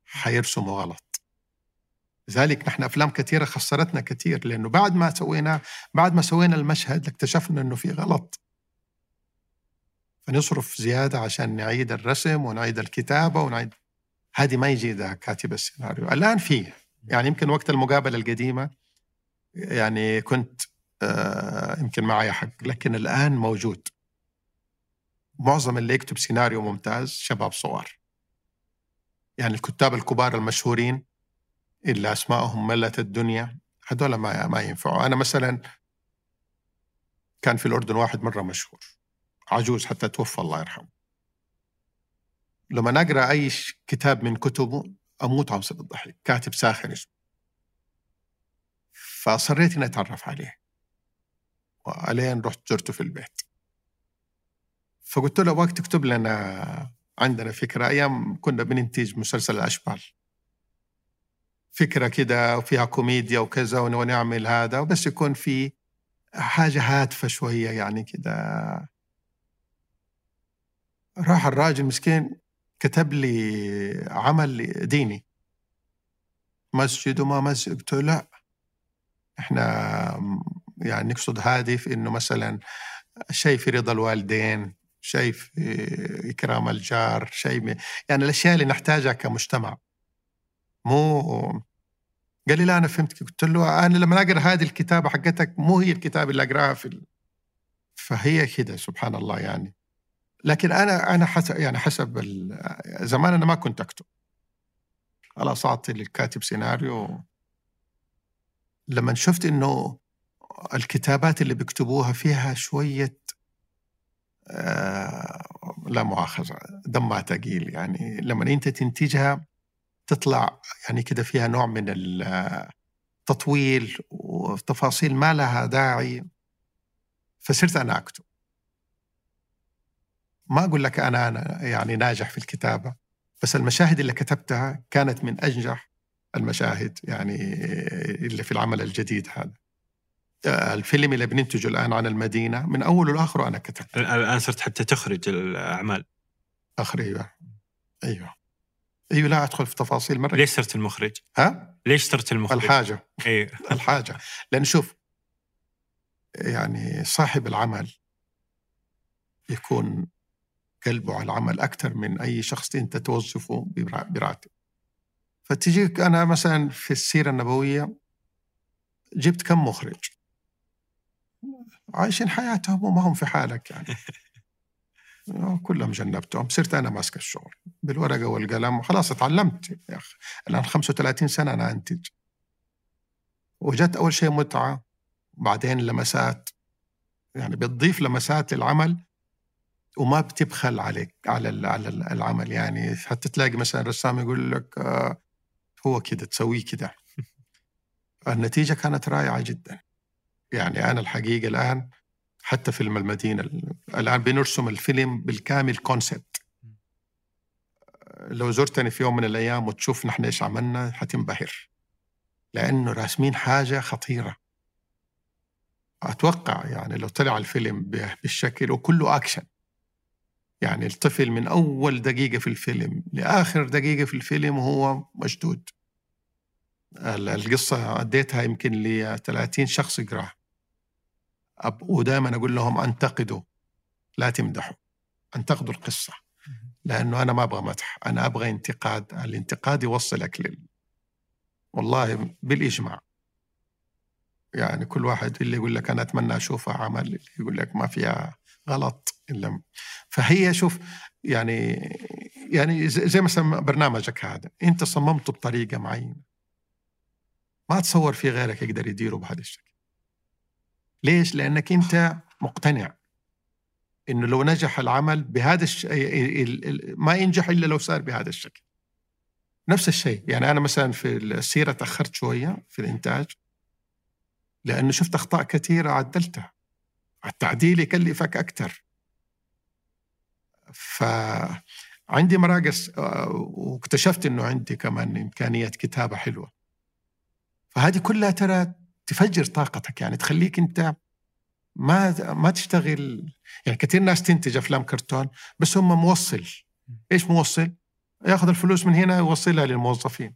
حيرسمه غلط. لذلك نحن أفلام كثيرة خسرتنا كثير لأنه بعد ما سوينا بعد ما سوينا المشهد اكتشفنا إنه في غلط. فنصرف زيادة عشان نعيد الرسم ونعيد الكتابة ونعيد هذه ما يجي كاتب السيناريو. الآن فيه يعني يمكن وقت المقابلة القديمة يعني كنت آه يمكن معي حق لكن الآن موجود. معظم اللي يكتب سيناريو ممتاز شباب صغار. يعني الكتاب الكبار المشهورين اللي اسمائهم ملت الدنيا هذول ما ما ينفعوا. أنا مثلا كان في الأردن واحد مرة مشهور عجوز حتى توفى الله يرحمه. لما نقرأ أي كتاب من كتبه أموت عمصر الضحك كاتب ساخر اسمه. فاصريت إني أتعرف عليه. وألين رحت زرته في البيت. فقلت له وقت تكتب لنا عندنا فكرة. أيام كنا بننتج مسلسل الأشبال. فكرة كده وفيها كوميديا وكذا ونعمل هذا. وبس يكون في حاجة هادفة شوية يعني كده. راح الراجل مسكين كتب لي عمل ديني. مسجد وما مسجد. قلت له لا إحنا يعني نقصد هادف إنه مثلا شيء في رضا الوالدين شيء في إكرام الجار شيء يعني الأشياء اللي نحتاجها كمجتمع. مو قال لي لا أنا فهمت قلت له أنا لما أقرأ هذه الكتابة حقتك مو هي الكتاب اللي أقرأها في ال... فهي كده سبحان الله يعني. لكن أنا أنا حسب يعني حسب زمان أنا ما كنت أكتب. خلاص أعطي للكاتب سيناريو. لما شفت إنه الكتابات اللي بيكتبوها فيها شوية آه لا مؤاخذة دمها ثقيل يعني لما أنت تنتجها تطلع يعني كده فيها نوع من التطويل وتفاصيل ما لها داعي فصرت أنا أكتب. ما أقول لك أنا أنا يعني ناجح في الكتابة بس المشاهد اللي كتبتها كانت من أنجح المشاهد يعني اللي في العمل الجديد هذا. آه، الفيلم اللي بننتجه الآن عن المدينة من اوله لاخره أنا كتبت الآن صرت حتى تخرج الأعمال. اخرج أيوه. أيوه أيوه لا أدخل في تفاصيل مرة. ليش صرت المخرج؟ ها؟ ليش صرت المخرج؟ الحاجة. أيوه (laughs) الحاجة. لأن شوف يعني صاحب العمل يكون قلبه على العمل أكثر من أي شخص انت توظفه براتب. فتجيك أنا مثلا في السيرة النبوية جبت كم مخرج؟ عايشين حياتهم وما هم في حالك يعني. (laughs) كلهم جنبتهم. صرت أنا ماسك الشغل بالورقة والقلم. وخلاص اتعلمت يا أخي. الآن 35 سنة أنا أنتج. وجدت أول شيء متعة بعدين لمسات. يعني بتضيف لمسات للعمل وما بتبخل عليك على على العمل. يعني حتى تلاقي مثلا رسام يقول لك آه هو كده تسويه كده. (laughs) النتيجة كانت رائعة جدا. يعني أنا الحقيقة الآن حتى فيلم المدينة الآن بنرسم الفيلم بالكامل كونسبت لو زرتني في يوم من الأيام وتشوف نحن إيش عملنا حتنبهر. لأنه راسمين حاجة خطيرة. أتوقع يعني لو طلع الفيلم بالشكل وكله أكشن يعني الطفل من أول دقيقة في الفيلم لآخر دقيقة في الفيلم وهو مشدود. القصة أديتها يمكن ل 30 شخص يقرأها. ودائما أقول لهم أنتقدوا لا تمدحوا أنتقدوا القصة. لأنه أنا ما أبغى مدح أنا أبغى انتقاد. الانتقاد يوصلك لل والله بالإجماع. يعني كل واحد اللي يقول لك أنا أتمنى أشوفها عمل اللي يقول لك ما فيها غلط إلا فهي شوف يعني يعني زي مثلا برنامجك هذا أنت صممته بطريقة معينة ما تصور في غيرك يقدر يديره بهذا الشكل ليش؟ لأنك أنت مقتنع إنه لو نجح العمل بهذا الش... ما ينجح إلا لو صار بهذا الشكل. نفس الشيء، يعني أنا مثلا في السيرة تأخرت شوية في الإنتاج لأنه شفت أخطاء كثيرة عدلتها. التعديل يكلفك أكثر. فعندي مراقص آه، واكتشفت إنه عندي كمان امكانيه كتابة حلوة. فهذه كلها ترى تفجر طاقتك يعني تخليك أنت ما ما تشتغل يعني كثير ناس تنتج أفلام كرتون بس هم موصل إيش موصل؟ ياخذ الفلوس من هنا يوصلها للموظفين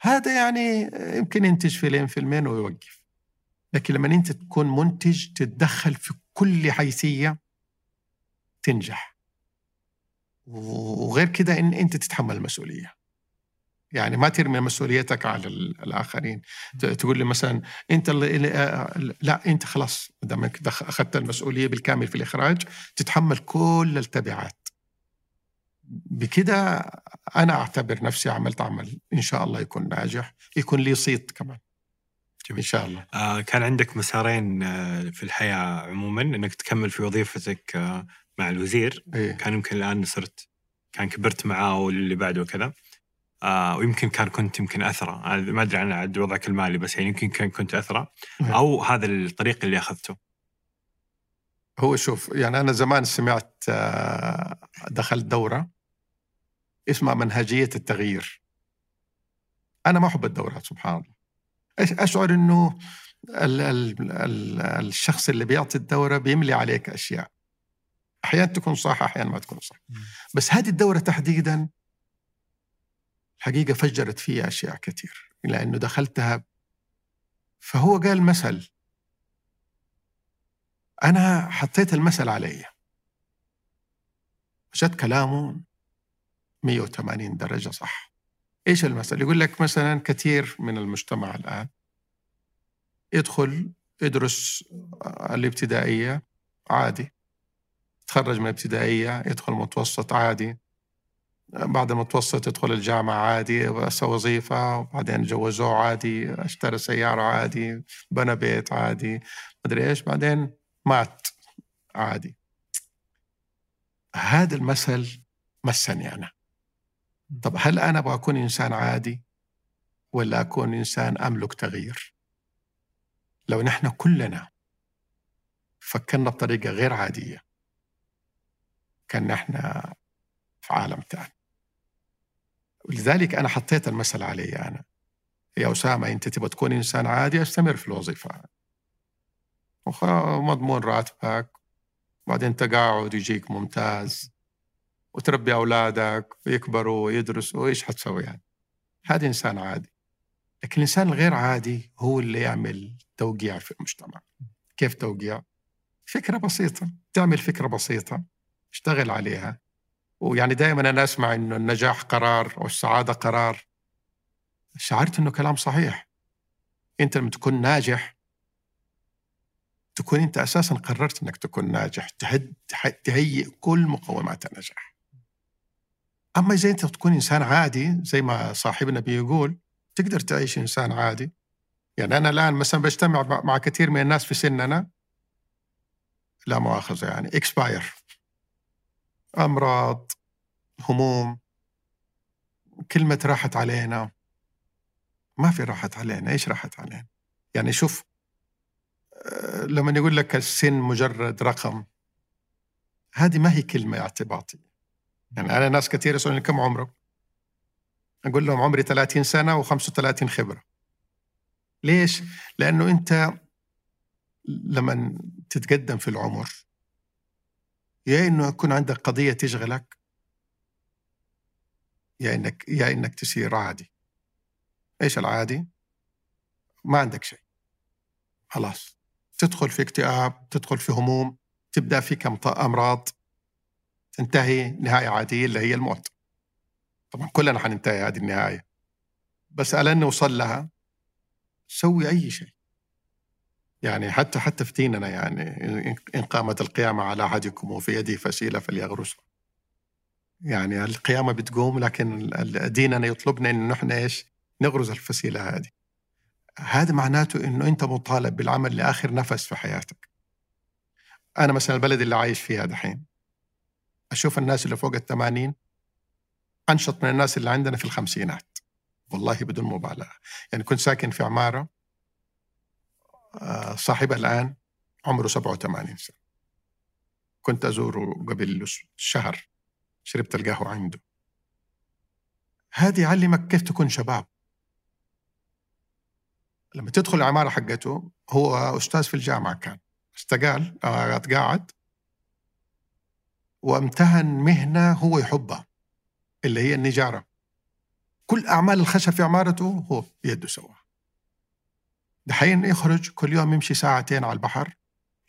هذا يعني يمكن ينتج فيلم فيلمين ويوقف لكن لما انت تكون منتج تتدخل في كل حيثية تنجح. وغير كده إن انت تتحمل المسؤولية. يعني ما ترمي مسؤوليتك على الآخرين. تقول لي مثلا أنت اللي آه، لا أنت خلاص ما دام أخذت المسؤولية بالكامل في الإخراج تتحمل كل التبعات. بكده أنا أعتبر نفسي عملت عمل إن شاء الله يكون ناجح يكون لي صيت كمان. جميل. إن شاء الله. آه كان عندك مسارين آه في الحياة عموما إنك تكمل في وظيفتك آه مع الوزير. إيه؟ كان يمكن الآن صرت كان كبرت معاه واللي بعده وكذا. آه ويمكن كان كنت يمكن أثرى. ما أدري عن عاد وضعك المالي بس يعني يمكن كان كنت أثرى. إيه. أو هذا الطريق اللي أخذته. هو شوف يعني أنا زمان سمعت آه، دخلت دورة اسمها منهجية التغيير. أنا ما أحب الدورات سبحان الله. أشعر إنه ال ال ال الشخص اللي بيعطي الدورة بيملي عليك أشياء. أحيانا تكون صح أحيانا ما تكون صح. بس هذه الدورة تحديدا الحقيقة فجرت فيها أشياء كثير لأنه دخلتها فهو قال مثل أنا حطيت المثل علي. جت كلامه 180 درجة صح. إيش المثل يقول لك مثلا كثير من المجتمع الآن يدخل يدرس الابتدائية عادي تخرج من الابتدائية يدخل متوسط عادي بعد المتوسط يدخل الجامعة عادي بس وظيفة وبعدين جوزوه عادي اشترى سيارة عادي بنى بيت عادي مدري إيش بعدين مات عادي. هذا المثل مسني أنا. طب هل أنا أبغى أكون إنسان عادي ولا أكون إنسان أملك تغيير؟ لو نحن كلنا فكرنا بطريقة غير عادية كان نحن في عالم ثاني ولذلك أنا حطيت المثل علي أنا. يا أسامة أنت تبغى تكون إنسان عادي؟ أستمر في الوظيفة. ومضمون راتبك بعدين تقاعد يجيك ممتاز. وتربي أولادك ويكبروا ويدرسوا وإيش حتسوي يعني؟ هذا إنسان عادي. لكن الإنسان الغير عادي هو اللي يعمل توقيع في المجتمع. كيف توقيع؟ فكرة بسيطة. تعمل فكرة بسيطة اشتغل عليها. ويعني دائما أنا أسمع إنه النجاح قرار والسعادة قرار. شعرت إنه كلام صحيح. أنت لما تكون ناجح تكون أنت أساسا قررت إنك تكون ناجح تهيئ كل مقومات النجاح. أما إذا أنت تكون إنسان عادي زي ما صاحبنا بيقول تقدر تعيش إنسان عادي. يعني أنا الآن مثلا بجتمع مع كثير من الناس في سننا. لا مؤاخذة يعني اكسباير أمراض هموم كلمة راحت علينا. ما في راحت علينا إيش راحت علينا؟ يعني شوف آه، لما يقول لك السن مجرد رقم هذه ما هي كلمة اعتباطية. يعني أنا ناس كثير يسألوني كم عمرك؟ أقول لهم عمري 30 سنة و35 خبرة. ليش؟ لأنه أنت لما تتقدم في العمر يا إنه يكون عندك قضية تشغلك يا إنك يا إنك تصير عادي. إيش العادي؟ ما عندك شيء. خلاص. تدخل في اكتئاب تدخل في هموم تبدأ فيك أمراض. تنتهي نهاية عادية اللي هي الموت. طبعا كلنا حننتهي هذه النهاية. بس على نوصل لها سوي أي شيء. يعني حتى حتى في ديننا يعني إن قامت القيامة على أحدكم وفي يده فسيلة فليغرسها يعني القيامة بتقوم لكن ديننا يطلبنا إنه نحن إيش؟ نغرز الفسيلة هذه. هذا معناته إنه أنت مطالب بالعمل لآخر نفس في حياتك. أنا مثلا البلد اللي عايش فيها دحين أشوف الناس اللي فوق الثمانين أنشط من الناس اللي عندنا في الخمسينات. والله بدون مبالغة. يعني كنت ساكن في عمارة آه، صاحبها الآن عمره 87 سنة. كنت أزوره قبل شهر. شربت القهوة عنده. هذه يعلمك كيف تكون شباب. لما تدخل العمارة حقته هو أستاذ في الجامعة كان. استقال آه، قاعد. وامتهن مهنة هو يحبها اللي هي النجارة. كل أعمال الخشب في عمارته هو بيده سواها. دحين يخرج كل يوم يمشي ساعتين على البحر.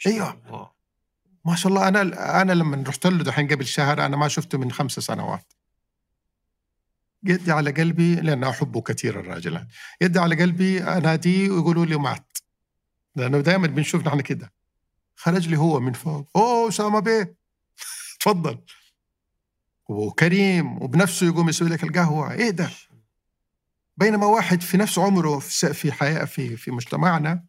أيوه. ما شاء الله. أنا أنا لما رحت له دحين قبل شهر أنا ما شفته من خمس سنوات. يدي على قلبي لأن أحبه كثير الراجل يدي على قلبي أناديه ويقولوا لي مات. لأنه دائما بنشوف نحن كده. خرج لي هو من فوق. أوه أسامة بيه. تفضل. وكريم وبنفسه يقوم يسوي لك القهوة. إيه ده؟ بينما واحد في نفس عمره في حياة في في مجتمعنا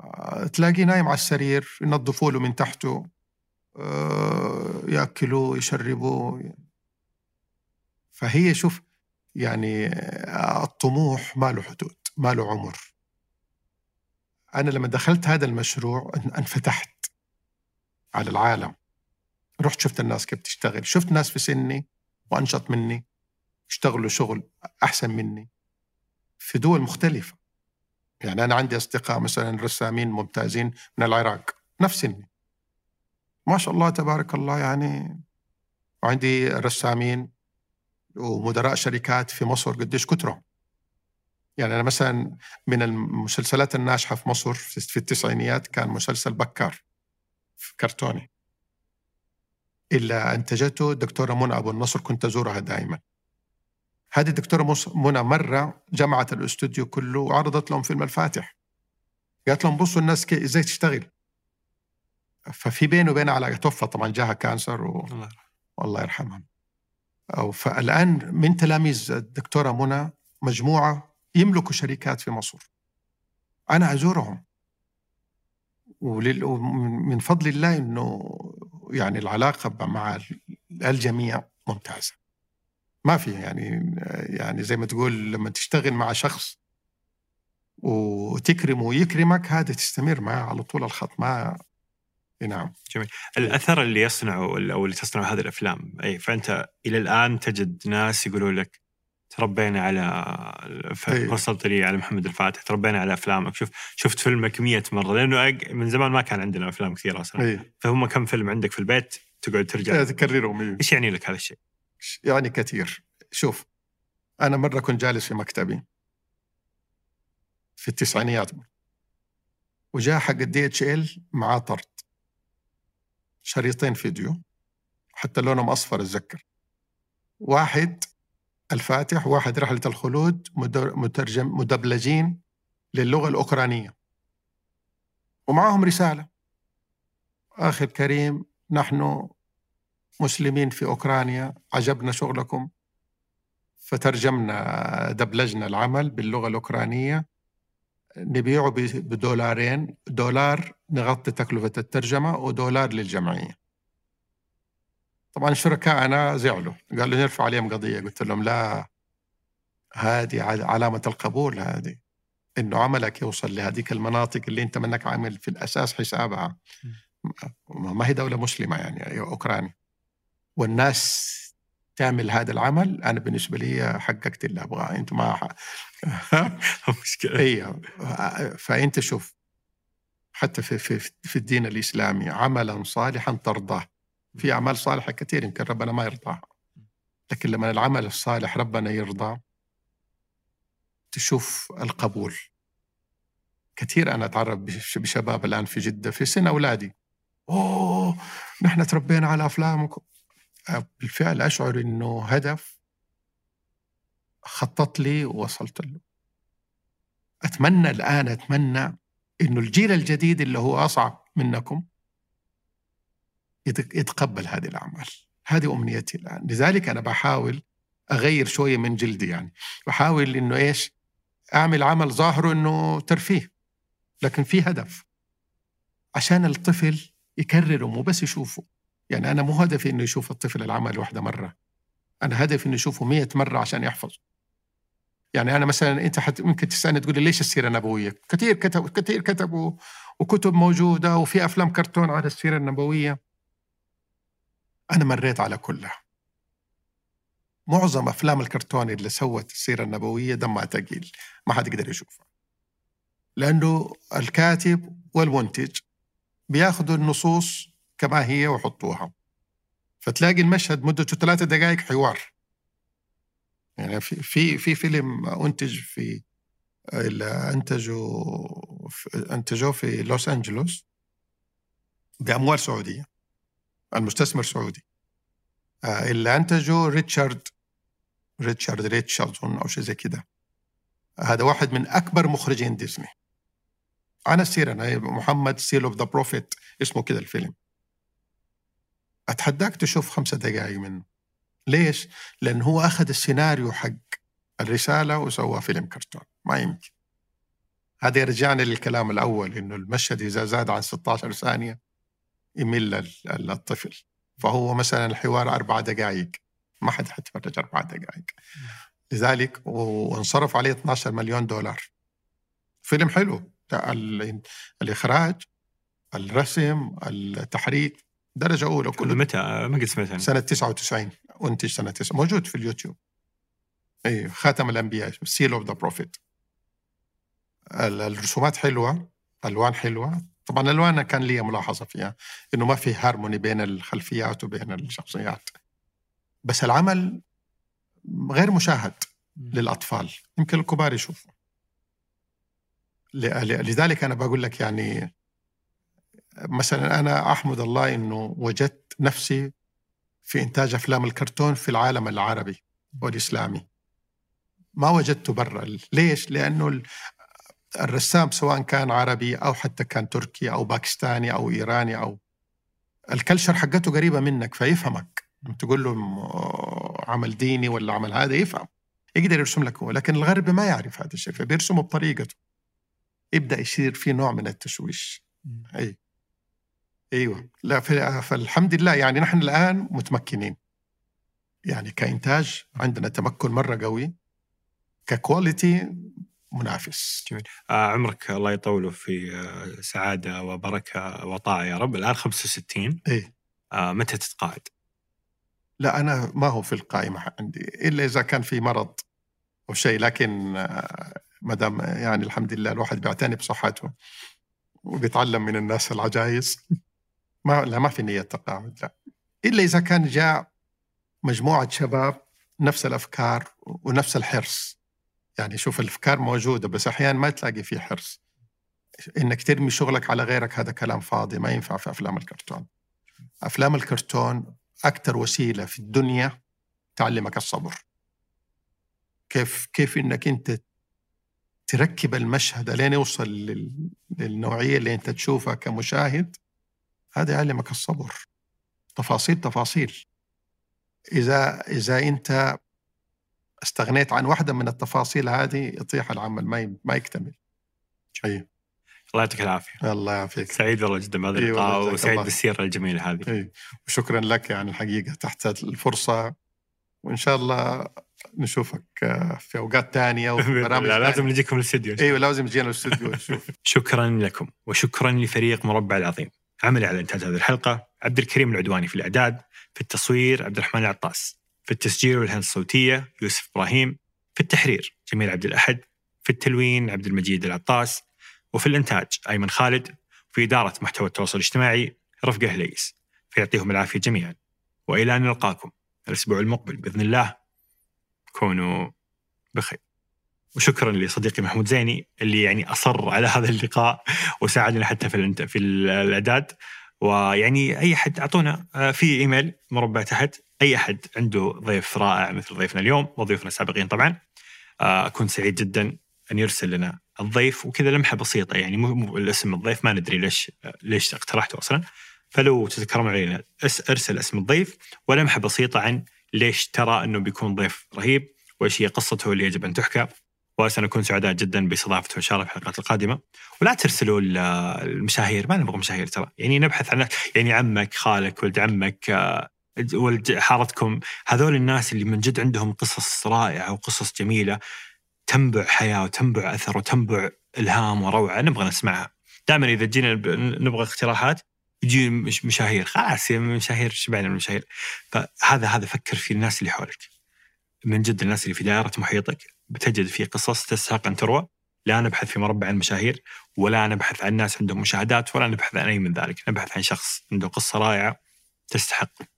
آه، تلاقيه نايم على السرير ينظفوا له من تحته آه، يأكلوه يشربوه. فهي شوف يعني الطموح ما له حدود ما له عمر. أنا لما دخلت هذا المشروع أنفتحت على العالم. رحت شفت الناس كيف تشتغل شفت ناس في سني وأنشط مني اشتغلوا شغل أحسن مني. في دول مختلفة. يعني أنا عندي أصدقاء مثلا رسامين ممتازين من العراق نفس سني. ما شاء الله تبارك الله يعني وعندي رسامين ومدراء شركات في مصر قديش كتروا يعني أنا مثلا من المسلسلات الناجحة في مصر في التسعينيات كان مسلسل بكار في كرتوني. إلا أنتجته الدكتورة منى أبو النصر كنت أزورها دائما. هذه الدكتورة منى مرة جمعت الأستوديو كله وعرضت لهم فيلم الفاتح. قالت لهم بصوا الناس كي إزاي تشتغل؟ ففي بينه وبينها علاقة توفى طبعا جاها كانسر و... الله يرحمها. أو فالآن من تلاميذ الدكتورة منى مجموعة يملكوا شركات في مصر. أنا أزورهم. ومن فضل الله أنه يعني العلاقة مع الجميع ممتازة. ما في يعني يعني زي ما تقول لما تشتغل مع شخص وتكرمه ويكرمك هذا تستمر معه على طول الخط ما نعم. جميل. الأثر اللي يصنعه أو اللي تصنع هذه الأفلام أي فأنت إلى الآن تجد ناس يقولوا لك تربينا على وصلت لي على محمد الفاتح تربينا على أفلامك. شوف شفت فيلمك 100 مرة لأنه من زمان ما كان عندنا أفلام كثيرة أصلا. أي. فهم كم فيلم عندك في البيت تقعد ترجع تكررهم إيش يعني لك هذا الشيء؟ يعني كثير؟ شوف أنا مرة كنت جالس في مكتبي في التسعينيات وجاء حق ال DHL معاه طرد. شريطين فيديو حتى لونهم أصفر أتذكر. واحد الفاتح واحد رحلة الخلود مترجم مدبلجين للغة الأوكرانية. ومعهم رسالة. أخي الكريم نحن مسلمين في أوكرانيا عجبنا شغلكم فترجمنا دبلجنا العمل باللغة الأوكرانية. نبيعه بدولارين دولار نغطي تكلفة الترجمة ودولار للجمعية. طبعا شركائنا زعلوا قالوا نرفع عليهم قضية. قلت لهم لا هذه علامة القبول هذه. إنه عملك يوصل لهذيك المناطق اللي أنت منك عامل في الأساس حسابها. ما هي دولة مسلمة يعني اوكرانيا والناس تعمل هذا العمل أنا بالنسبة لي حققت اللي أبغاه. أنت ما (laughs) مشكلة. أيوه فأنت شوف حتى في في في الدين الإسلامي عملا صالحا ترضاه. في أعمال صالحة كثير يمكن ربنا ما يرضاها لكن لما العمل الصالح ربنا يرضى تشوف القبول. كثير أنا أتعرف بشباب الآن في جدة في سن أولادي. أوه نحن تربينا على أفلامكم. بالفعل أشعر أنه هدف خطط لي ووصلت له. أتمنى الآن أتمنى أنه الجيل الجديد اللي هو أصعب منكم يتقبل هذه الأعمال. هذه أمنيتي الآن. لذلك أنا بحاول أغير شوية من جلدي يعني. بحاول أنه إيش؟ أعمل عمل ظاهره أنه ترفيه لكن في هدف. عشان الطفل يكرره مو بس يشوفه. يعني أنا مو هدفي إنه يشوف الطفل العمل واحدة مرة. أنا هدفي إنه يشوفه مية مرة عشان يحفظ يعني أنا مثلا أنت حت ممكن تسألني تقول لي ليش السيرة النبوية؟ كثير كتب كثير كتبوا وكتب موجودة وفي أفلام كرتون على السيرة النبوية. أنا مريت على كلها. معظم أفلام الكرتون اللي سوت السيرة النبوية دمها ثقيل ما حد يقدر يشوفها. لأنه الكاتب والمنتج بياخذوا النصوص كما هي ويحطوها. فتلاقي المشهد مدته ثلاثة دقائق حوار. يعني في في في فيلم أنتج في انتجوا انتجوه في لوس أنجلوس بأموال سعودية. المستثمر سعودي آه، اللي أنتجه ريتشارد ريتشارد ريتشاردسون أو شيء زي كده. هذا واحد من أكبر مخرجين ديزني. عن السيرة محمد Seal of the Prophet اسمه كده الفيلم. أتحداك تشوف خمسة دقائق منه. ليش؟ لأن هو أخذ السيناريو حق الرسالة وسواه فيلم كرتون. ما يمكن. هذا يرجعنا للكلام الأول إنه المشهد إذا زاد عن 16 ثانية يمل الطفل فهو مثلا الحوار أربع دقائق ما حد حتفرج أربع دقائق لذلك وانصرف عليه 12 مليون دولار. فيلم حلو. الإخراج الرسم التحريك درجة أولى. كله متى؟ ما قد سمعت سنة 99 وانتج سنة 9 موجود في اليوتيوب. اي خاتم الأنبياء Seal of the Prophet الرسومات حلوة ألوان حلوة. طبعا الألوان كان لي ملاحظة فيها إنه ما في هارموني بين الخلفيات وبين الشخصيات. بس العمل غير مشاهد للأطفال يمكن الكبار يشوفوا لذلك أنا بقول لك يعني مثلا أنا أحمد الله إنه وجدت نفسي في إنتاج أفلام الكرتون في العالم العربي والإسلامي. ما وجدته برا. ليش؟ لأنه الرسام سواء كان عربي أو حتى كان تركي أو باكستاني أو إيراني أو الكلشر حقته قريبة منك فيفهمك. تقول له عمل ديني ولا عمل هذا يفهم يقدر يرسم لك هو لكن الغربي ما يعرف هذا الشيء فبيرسمه بطريقته. يبدأ يصير في نوع من التشويش. أي. أيوه. لا فالحمد لله يعني نحن الآن متمكنين. يعني كإنتاج عندنا تمكن مرة قوي. ككواليتي منافس جميل. آه عمرك الله يطوله في آه سعادة وبركة وطاعه يا رب. الآن 65 إيه. آه متى تتقاعد؟ لا أنا ما هو في القائمة عندي إلا إذا كان في مرض أو شيء لكن آه ما دام يعني الحمد لله الواحد بيعتني بصحته وبيتعلم من الناس العجايز ما لا ما في نية تقاعد لا. إلا إذا كان جاء مجموعة شباب نفس الأفكار ونفس الحرص. يعني شوف الأفكار موجودة بس أحيانا ما تلاقي فيه حرص. إنك ترمي شغلك على غيرك هذا كلام فاضي ما ينفع في أفلام الكرتون. أفلام الكرتون أكثر وسيلة في الدنيا تعلمك الصبر. كيف كيف إنك أنت تركب المشهد لين يوصل للنوعية اللي أنت تشوفها كمشاهد هذا يعلمك الصبر. تفاصيل تفاصيل. إذا إذا أنت استغنيت عن واحدة من التفاصيل هذه يطيح العمل ما ما يكتمل. طيب الله يعطيك العافية. الله يعافيك. سعيد والله جدا بهذا اللقاء أيوة وسعيد بالسيرة الجميلة هذه. أيوة. وشكرا لك يعني الحقيقة تحت الفرصة. وإن شاء الله نشوفك في أوقات ثانية وبرامج لا لازم نجيكم الاستديو أيوه لازم نجينا الاستديو ونشوف (laughs) شكرا لكم وشكرا لفريق مربع العظيم. عملي على إنتاج هذه الحلقة عبد الكريم العدواني في الإعداد في التصوير عبد الرحمن العطاس. في التسجيل والهندسة الصوتية يوسف إبراهيم في التحرير جميل عبد الأحد في التلوين عبد المجيد العطاس وفي الإنتاج أيمن خالد في إدارة محتوى التواصل الاجتماعي رفقة هليس فيعطيهم العافية جميعا وإلى أن نلقاكم الأسبوع المقبل بإذن الله. كونوا بخير. وشكرا لصديقي محمود زيني اللي يعني أصر على هذا اللقاء وساعدنا حتى في في الإعداد. ويعني أي أحد أعطونا آه، في إيميل مربع تحت. أي أحد عنده ضيف رائع مثل ضيفنا اليوم وضيوفنا السابقين طبعا آه، أكون سعيد جدا أن يرسل لنا الضيف وكذا لمحة بسيطة يعني مو الاسم الضيف ما ندري ليش ليش اقترحته أصلا. فلو تتكرموا علينا أرسل اسم الضيف ولمحة بسيطة عن ليش ترى أنه بيكون ضيف رهيب وإيش هي قصته اللي يجب أن تحكى. وسنكون سعداء جدا بإستضافته إن شاء الله في الحلقات القادمة. ولا ترسلوا المشاهير ما نبغى مشاهير ترى يعني نبحث عن يعني عمك خالك ولد عمك آه، حارتكم هذول الناس اللي من جد عندهم قصص رائعة وقصص جميلة تنبع حياة وتنبع أثر وتنبع إلهام وروعة نبغى نسمعها. دائما إذا جينا نبغى اقتراحات يجي مشاهير. خلاص مشاهير شبعنا من المشاهير؟ فهذا هذا فكر في الناس اللي حولك. من جد الناس اللي في دائرة محيطك بتجد في قصص تستحق أن تروى. لا نبحث في مربع المشاهير ولا نبحث عن ناس عندهم مشاهدات ولا نبحث عن أي من ذلك. نبحث عن شخص عنده قصة رائعة تستحق.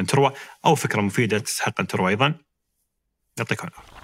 أن تروى أو فكرة مفيدة تستحق أن تروى أيضا. يعطيكم العافية.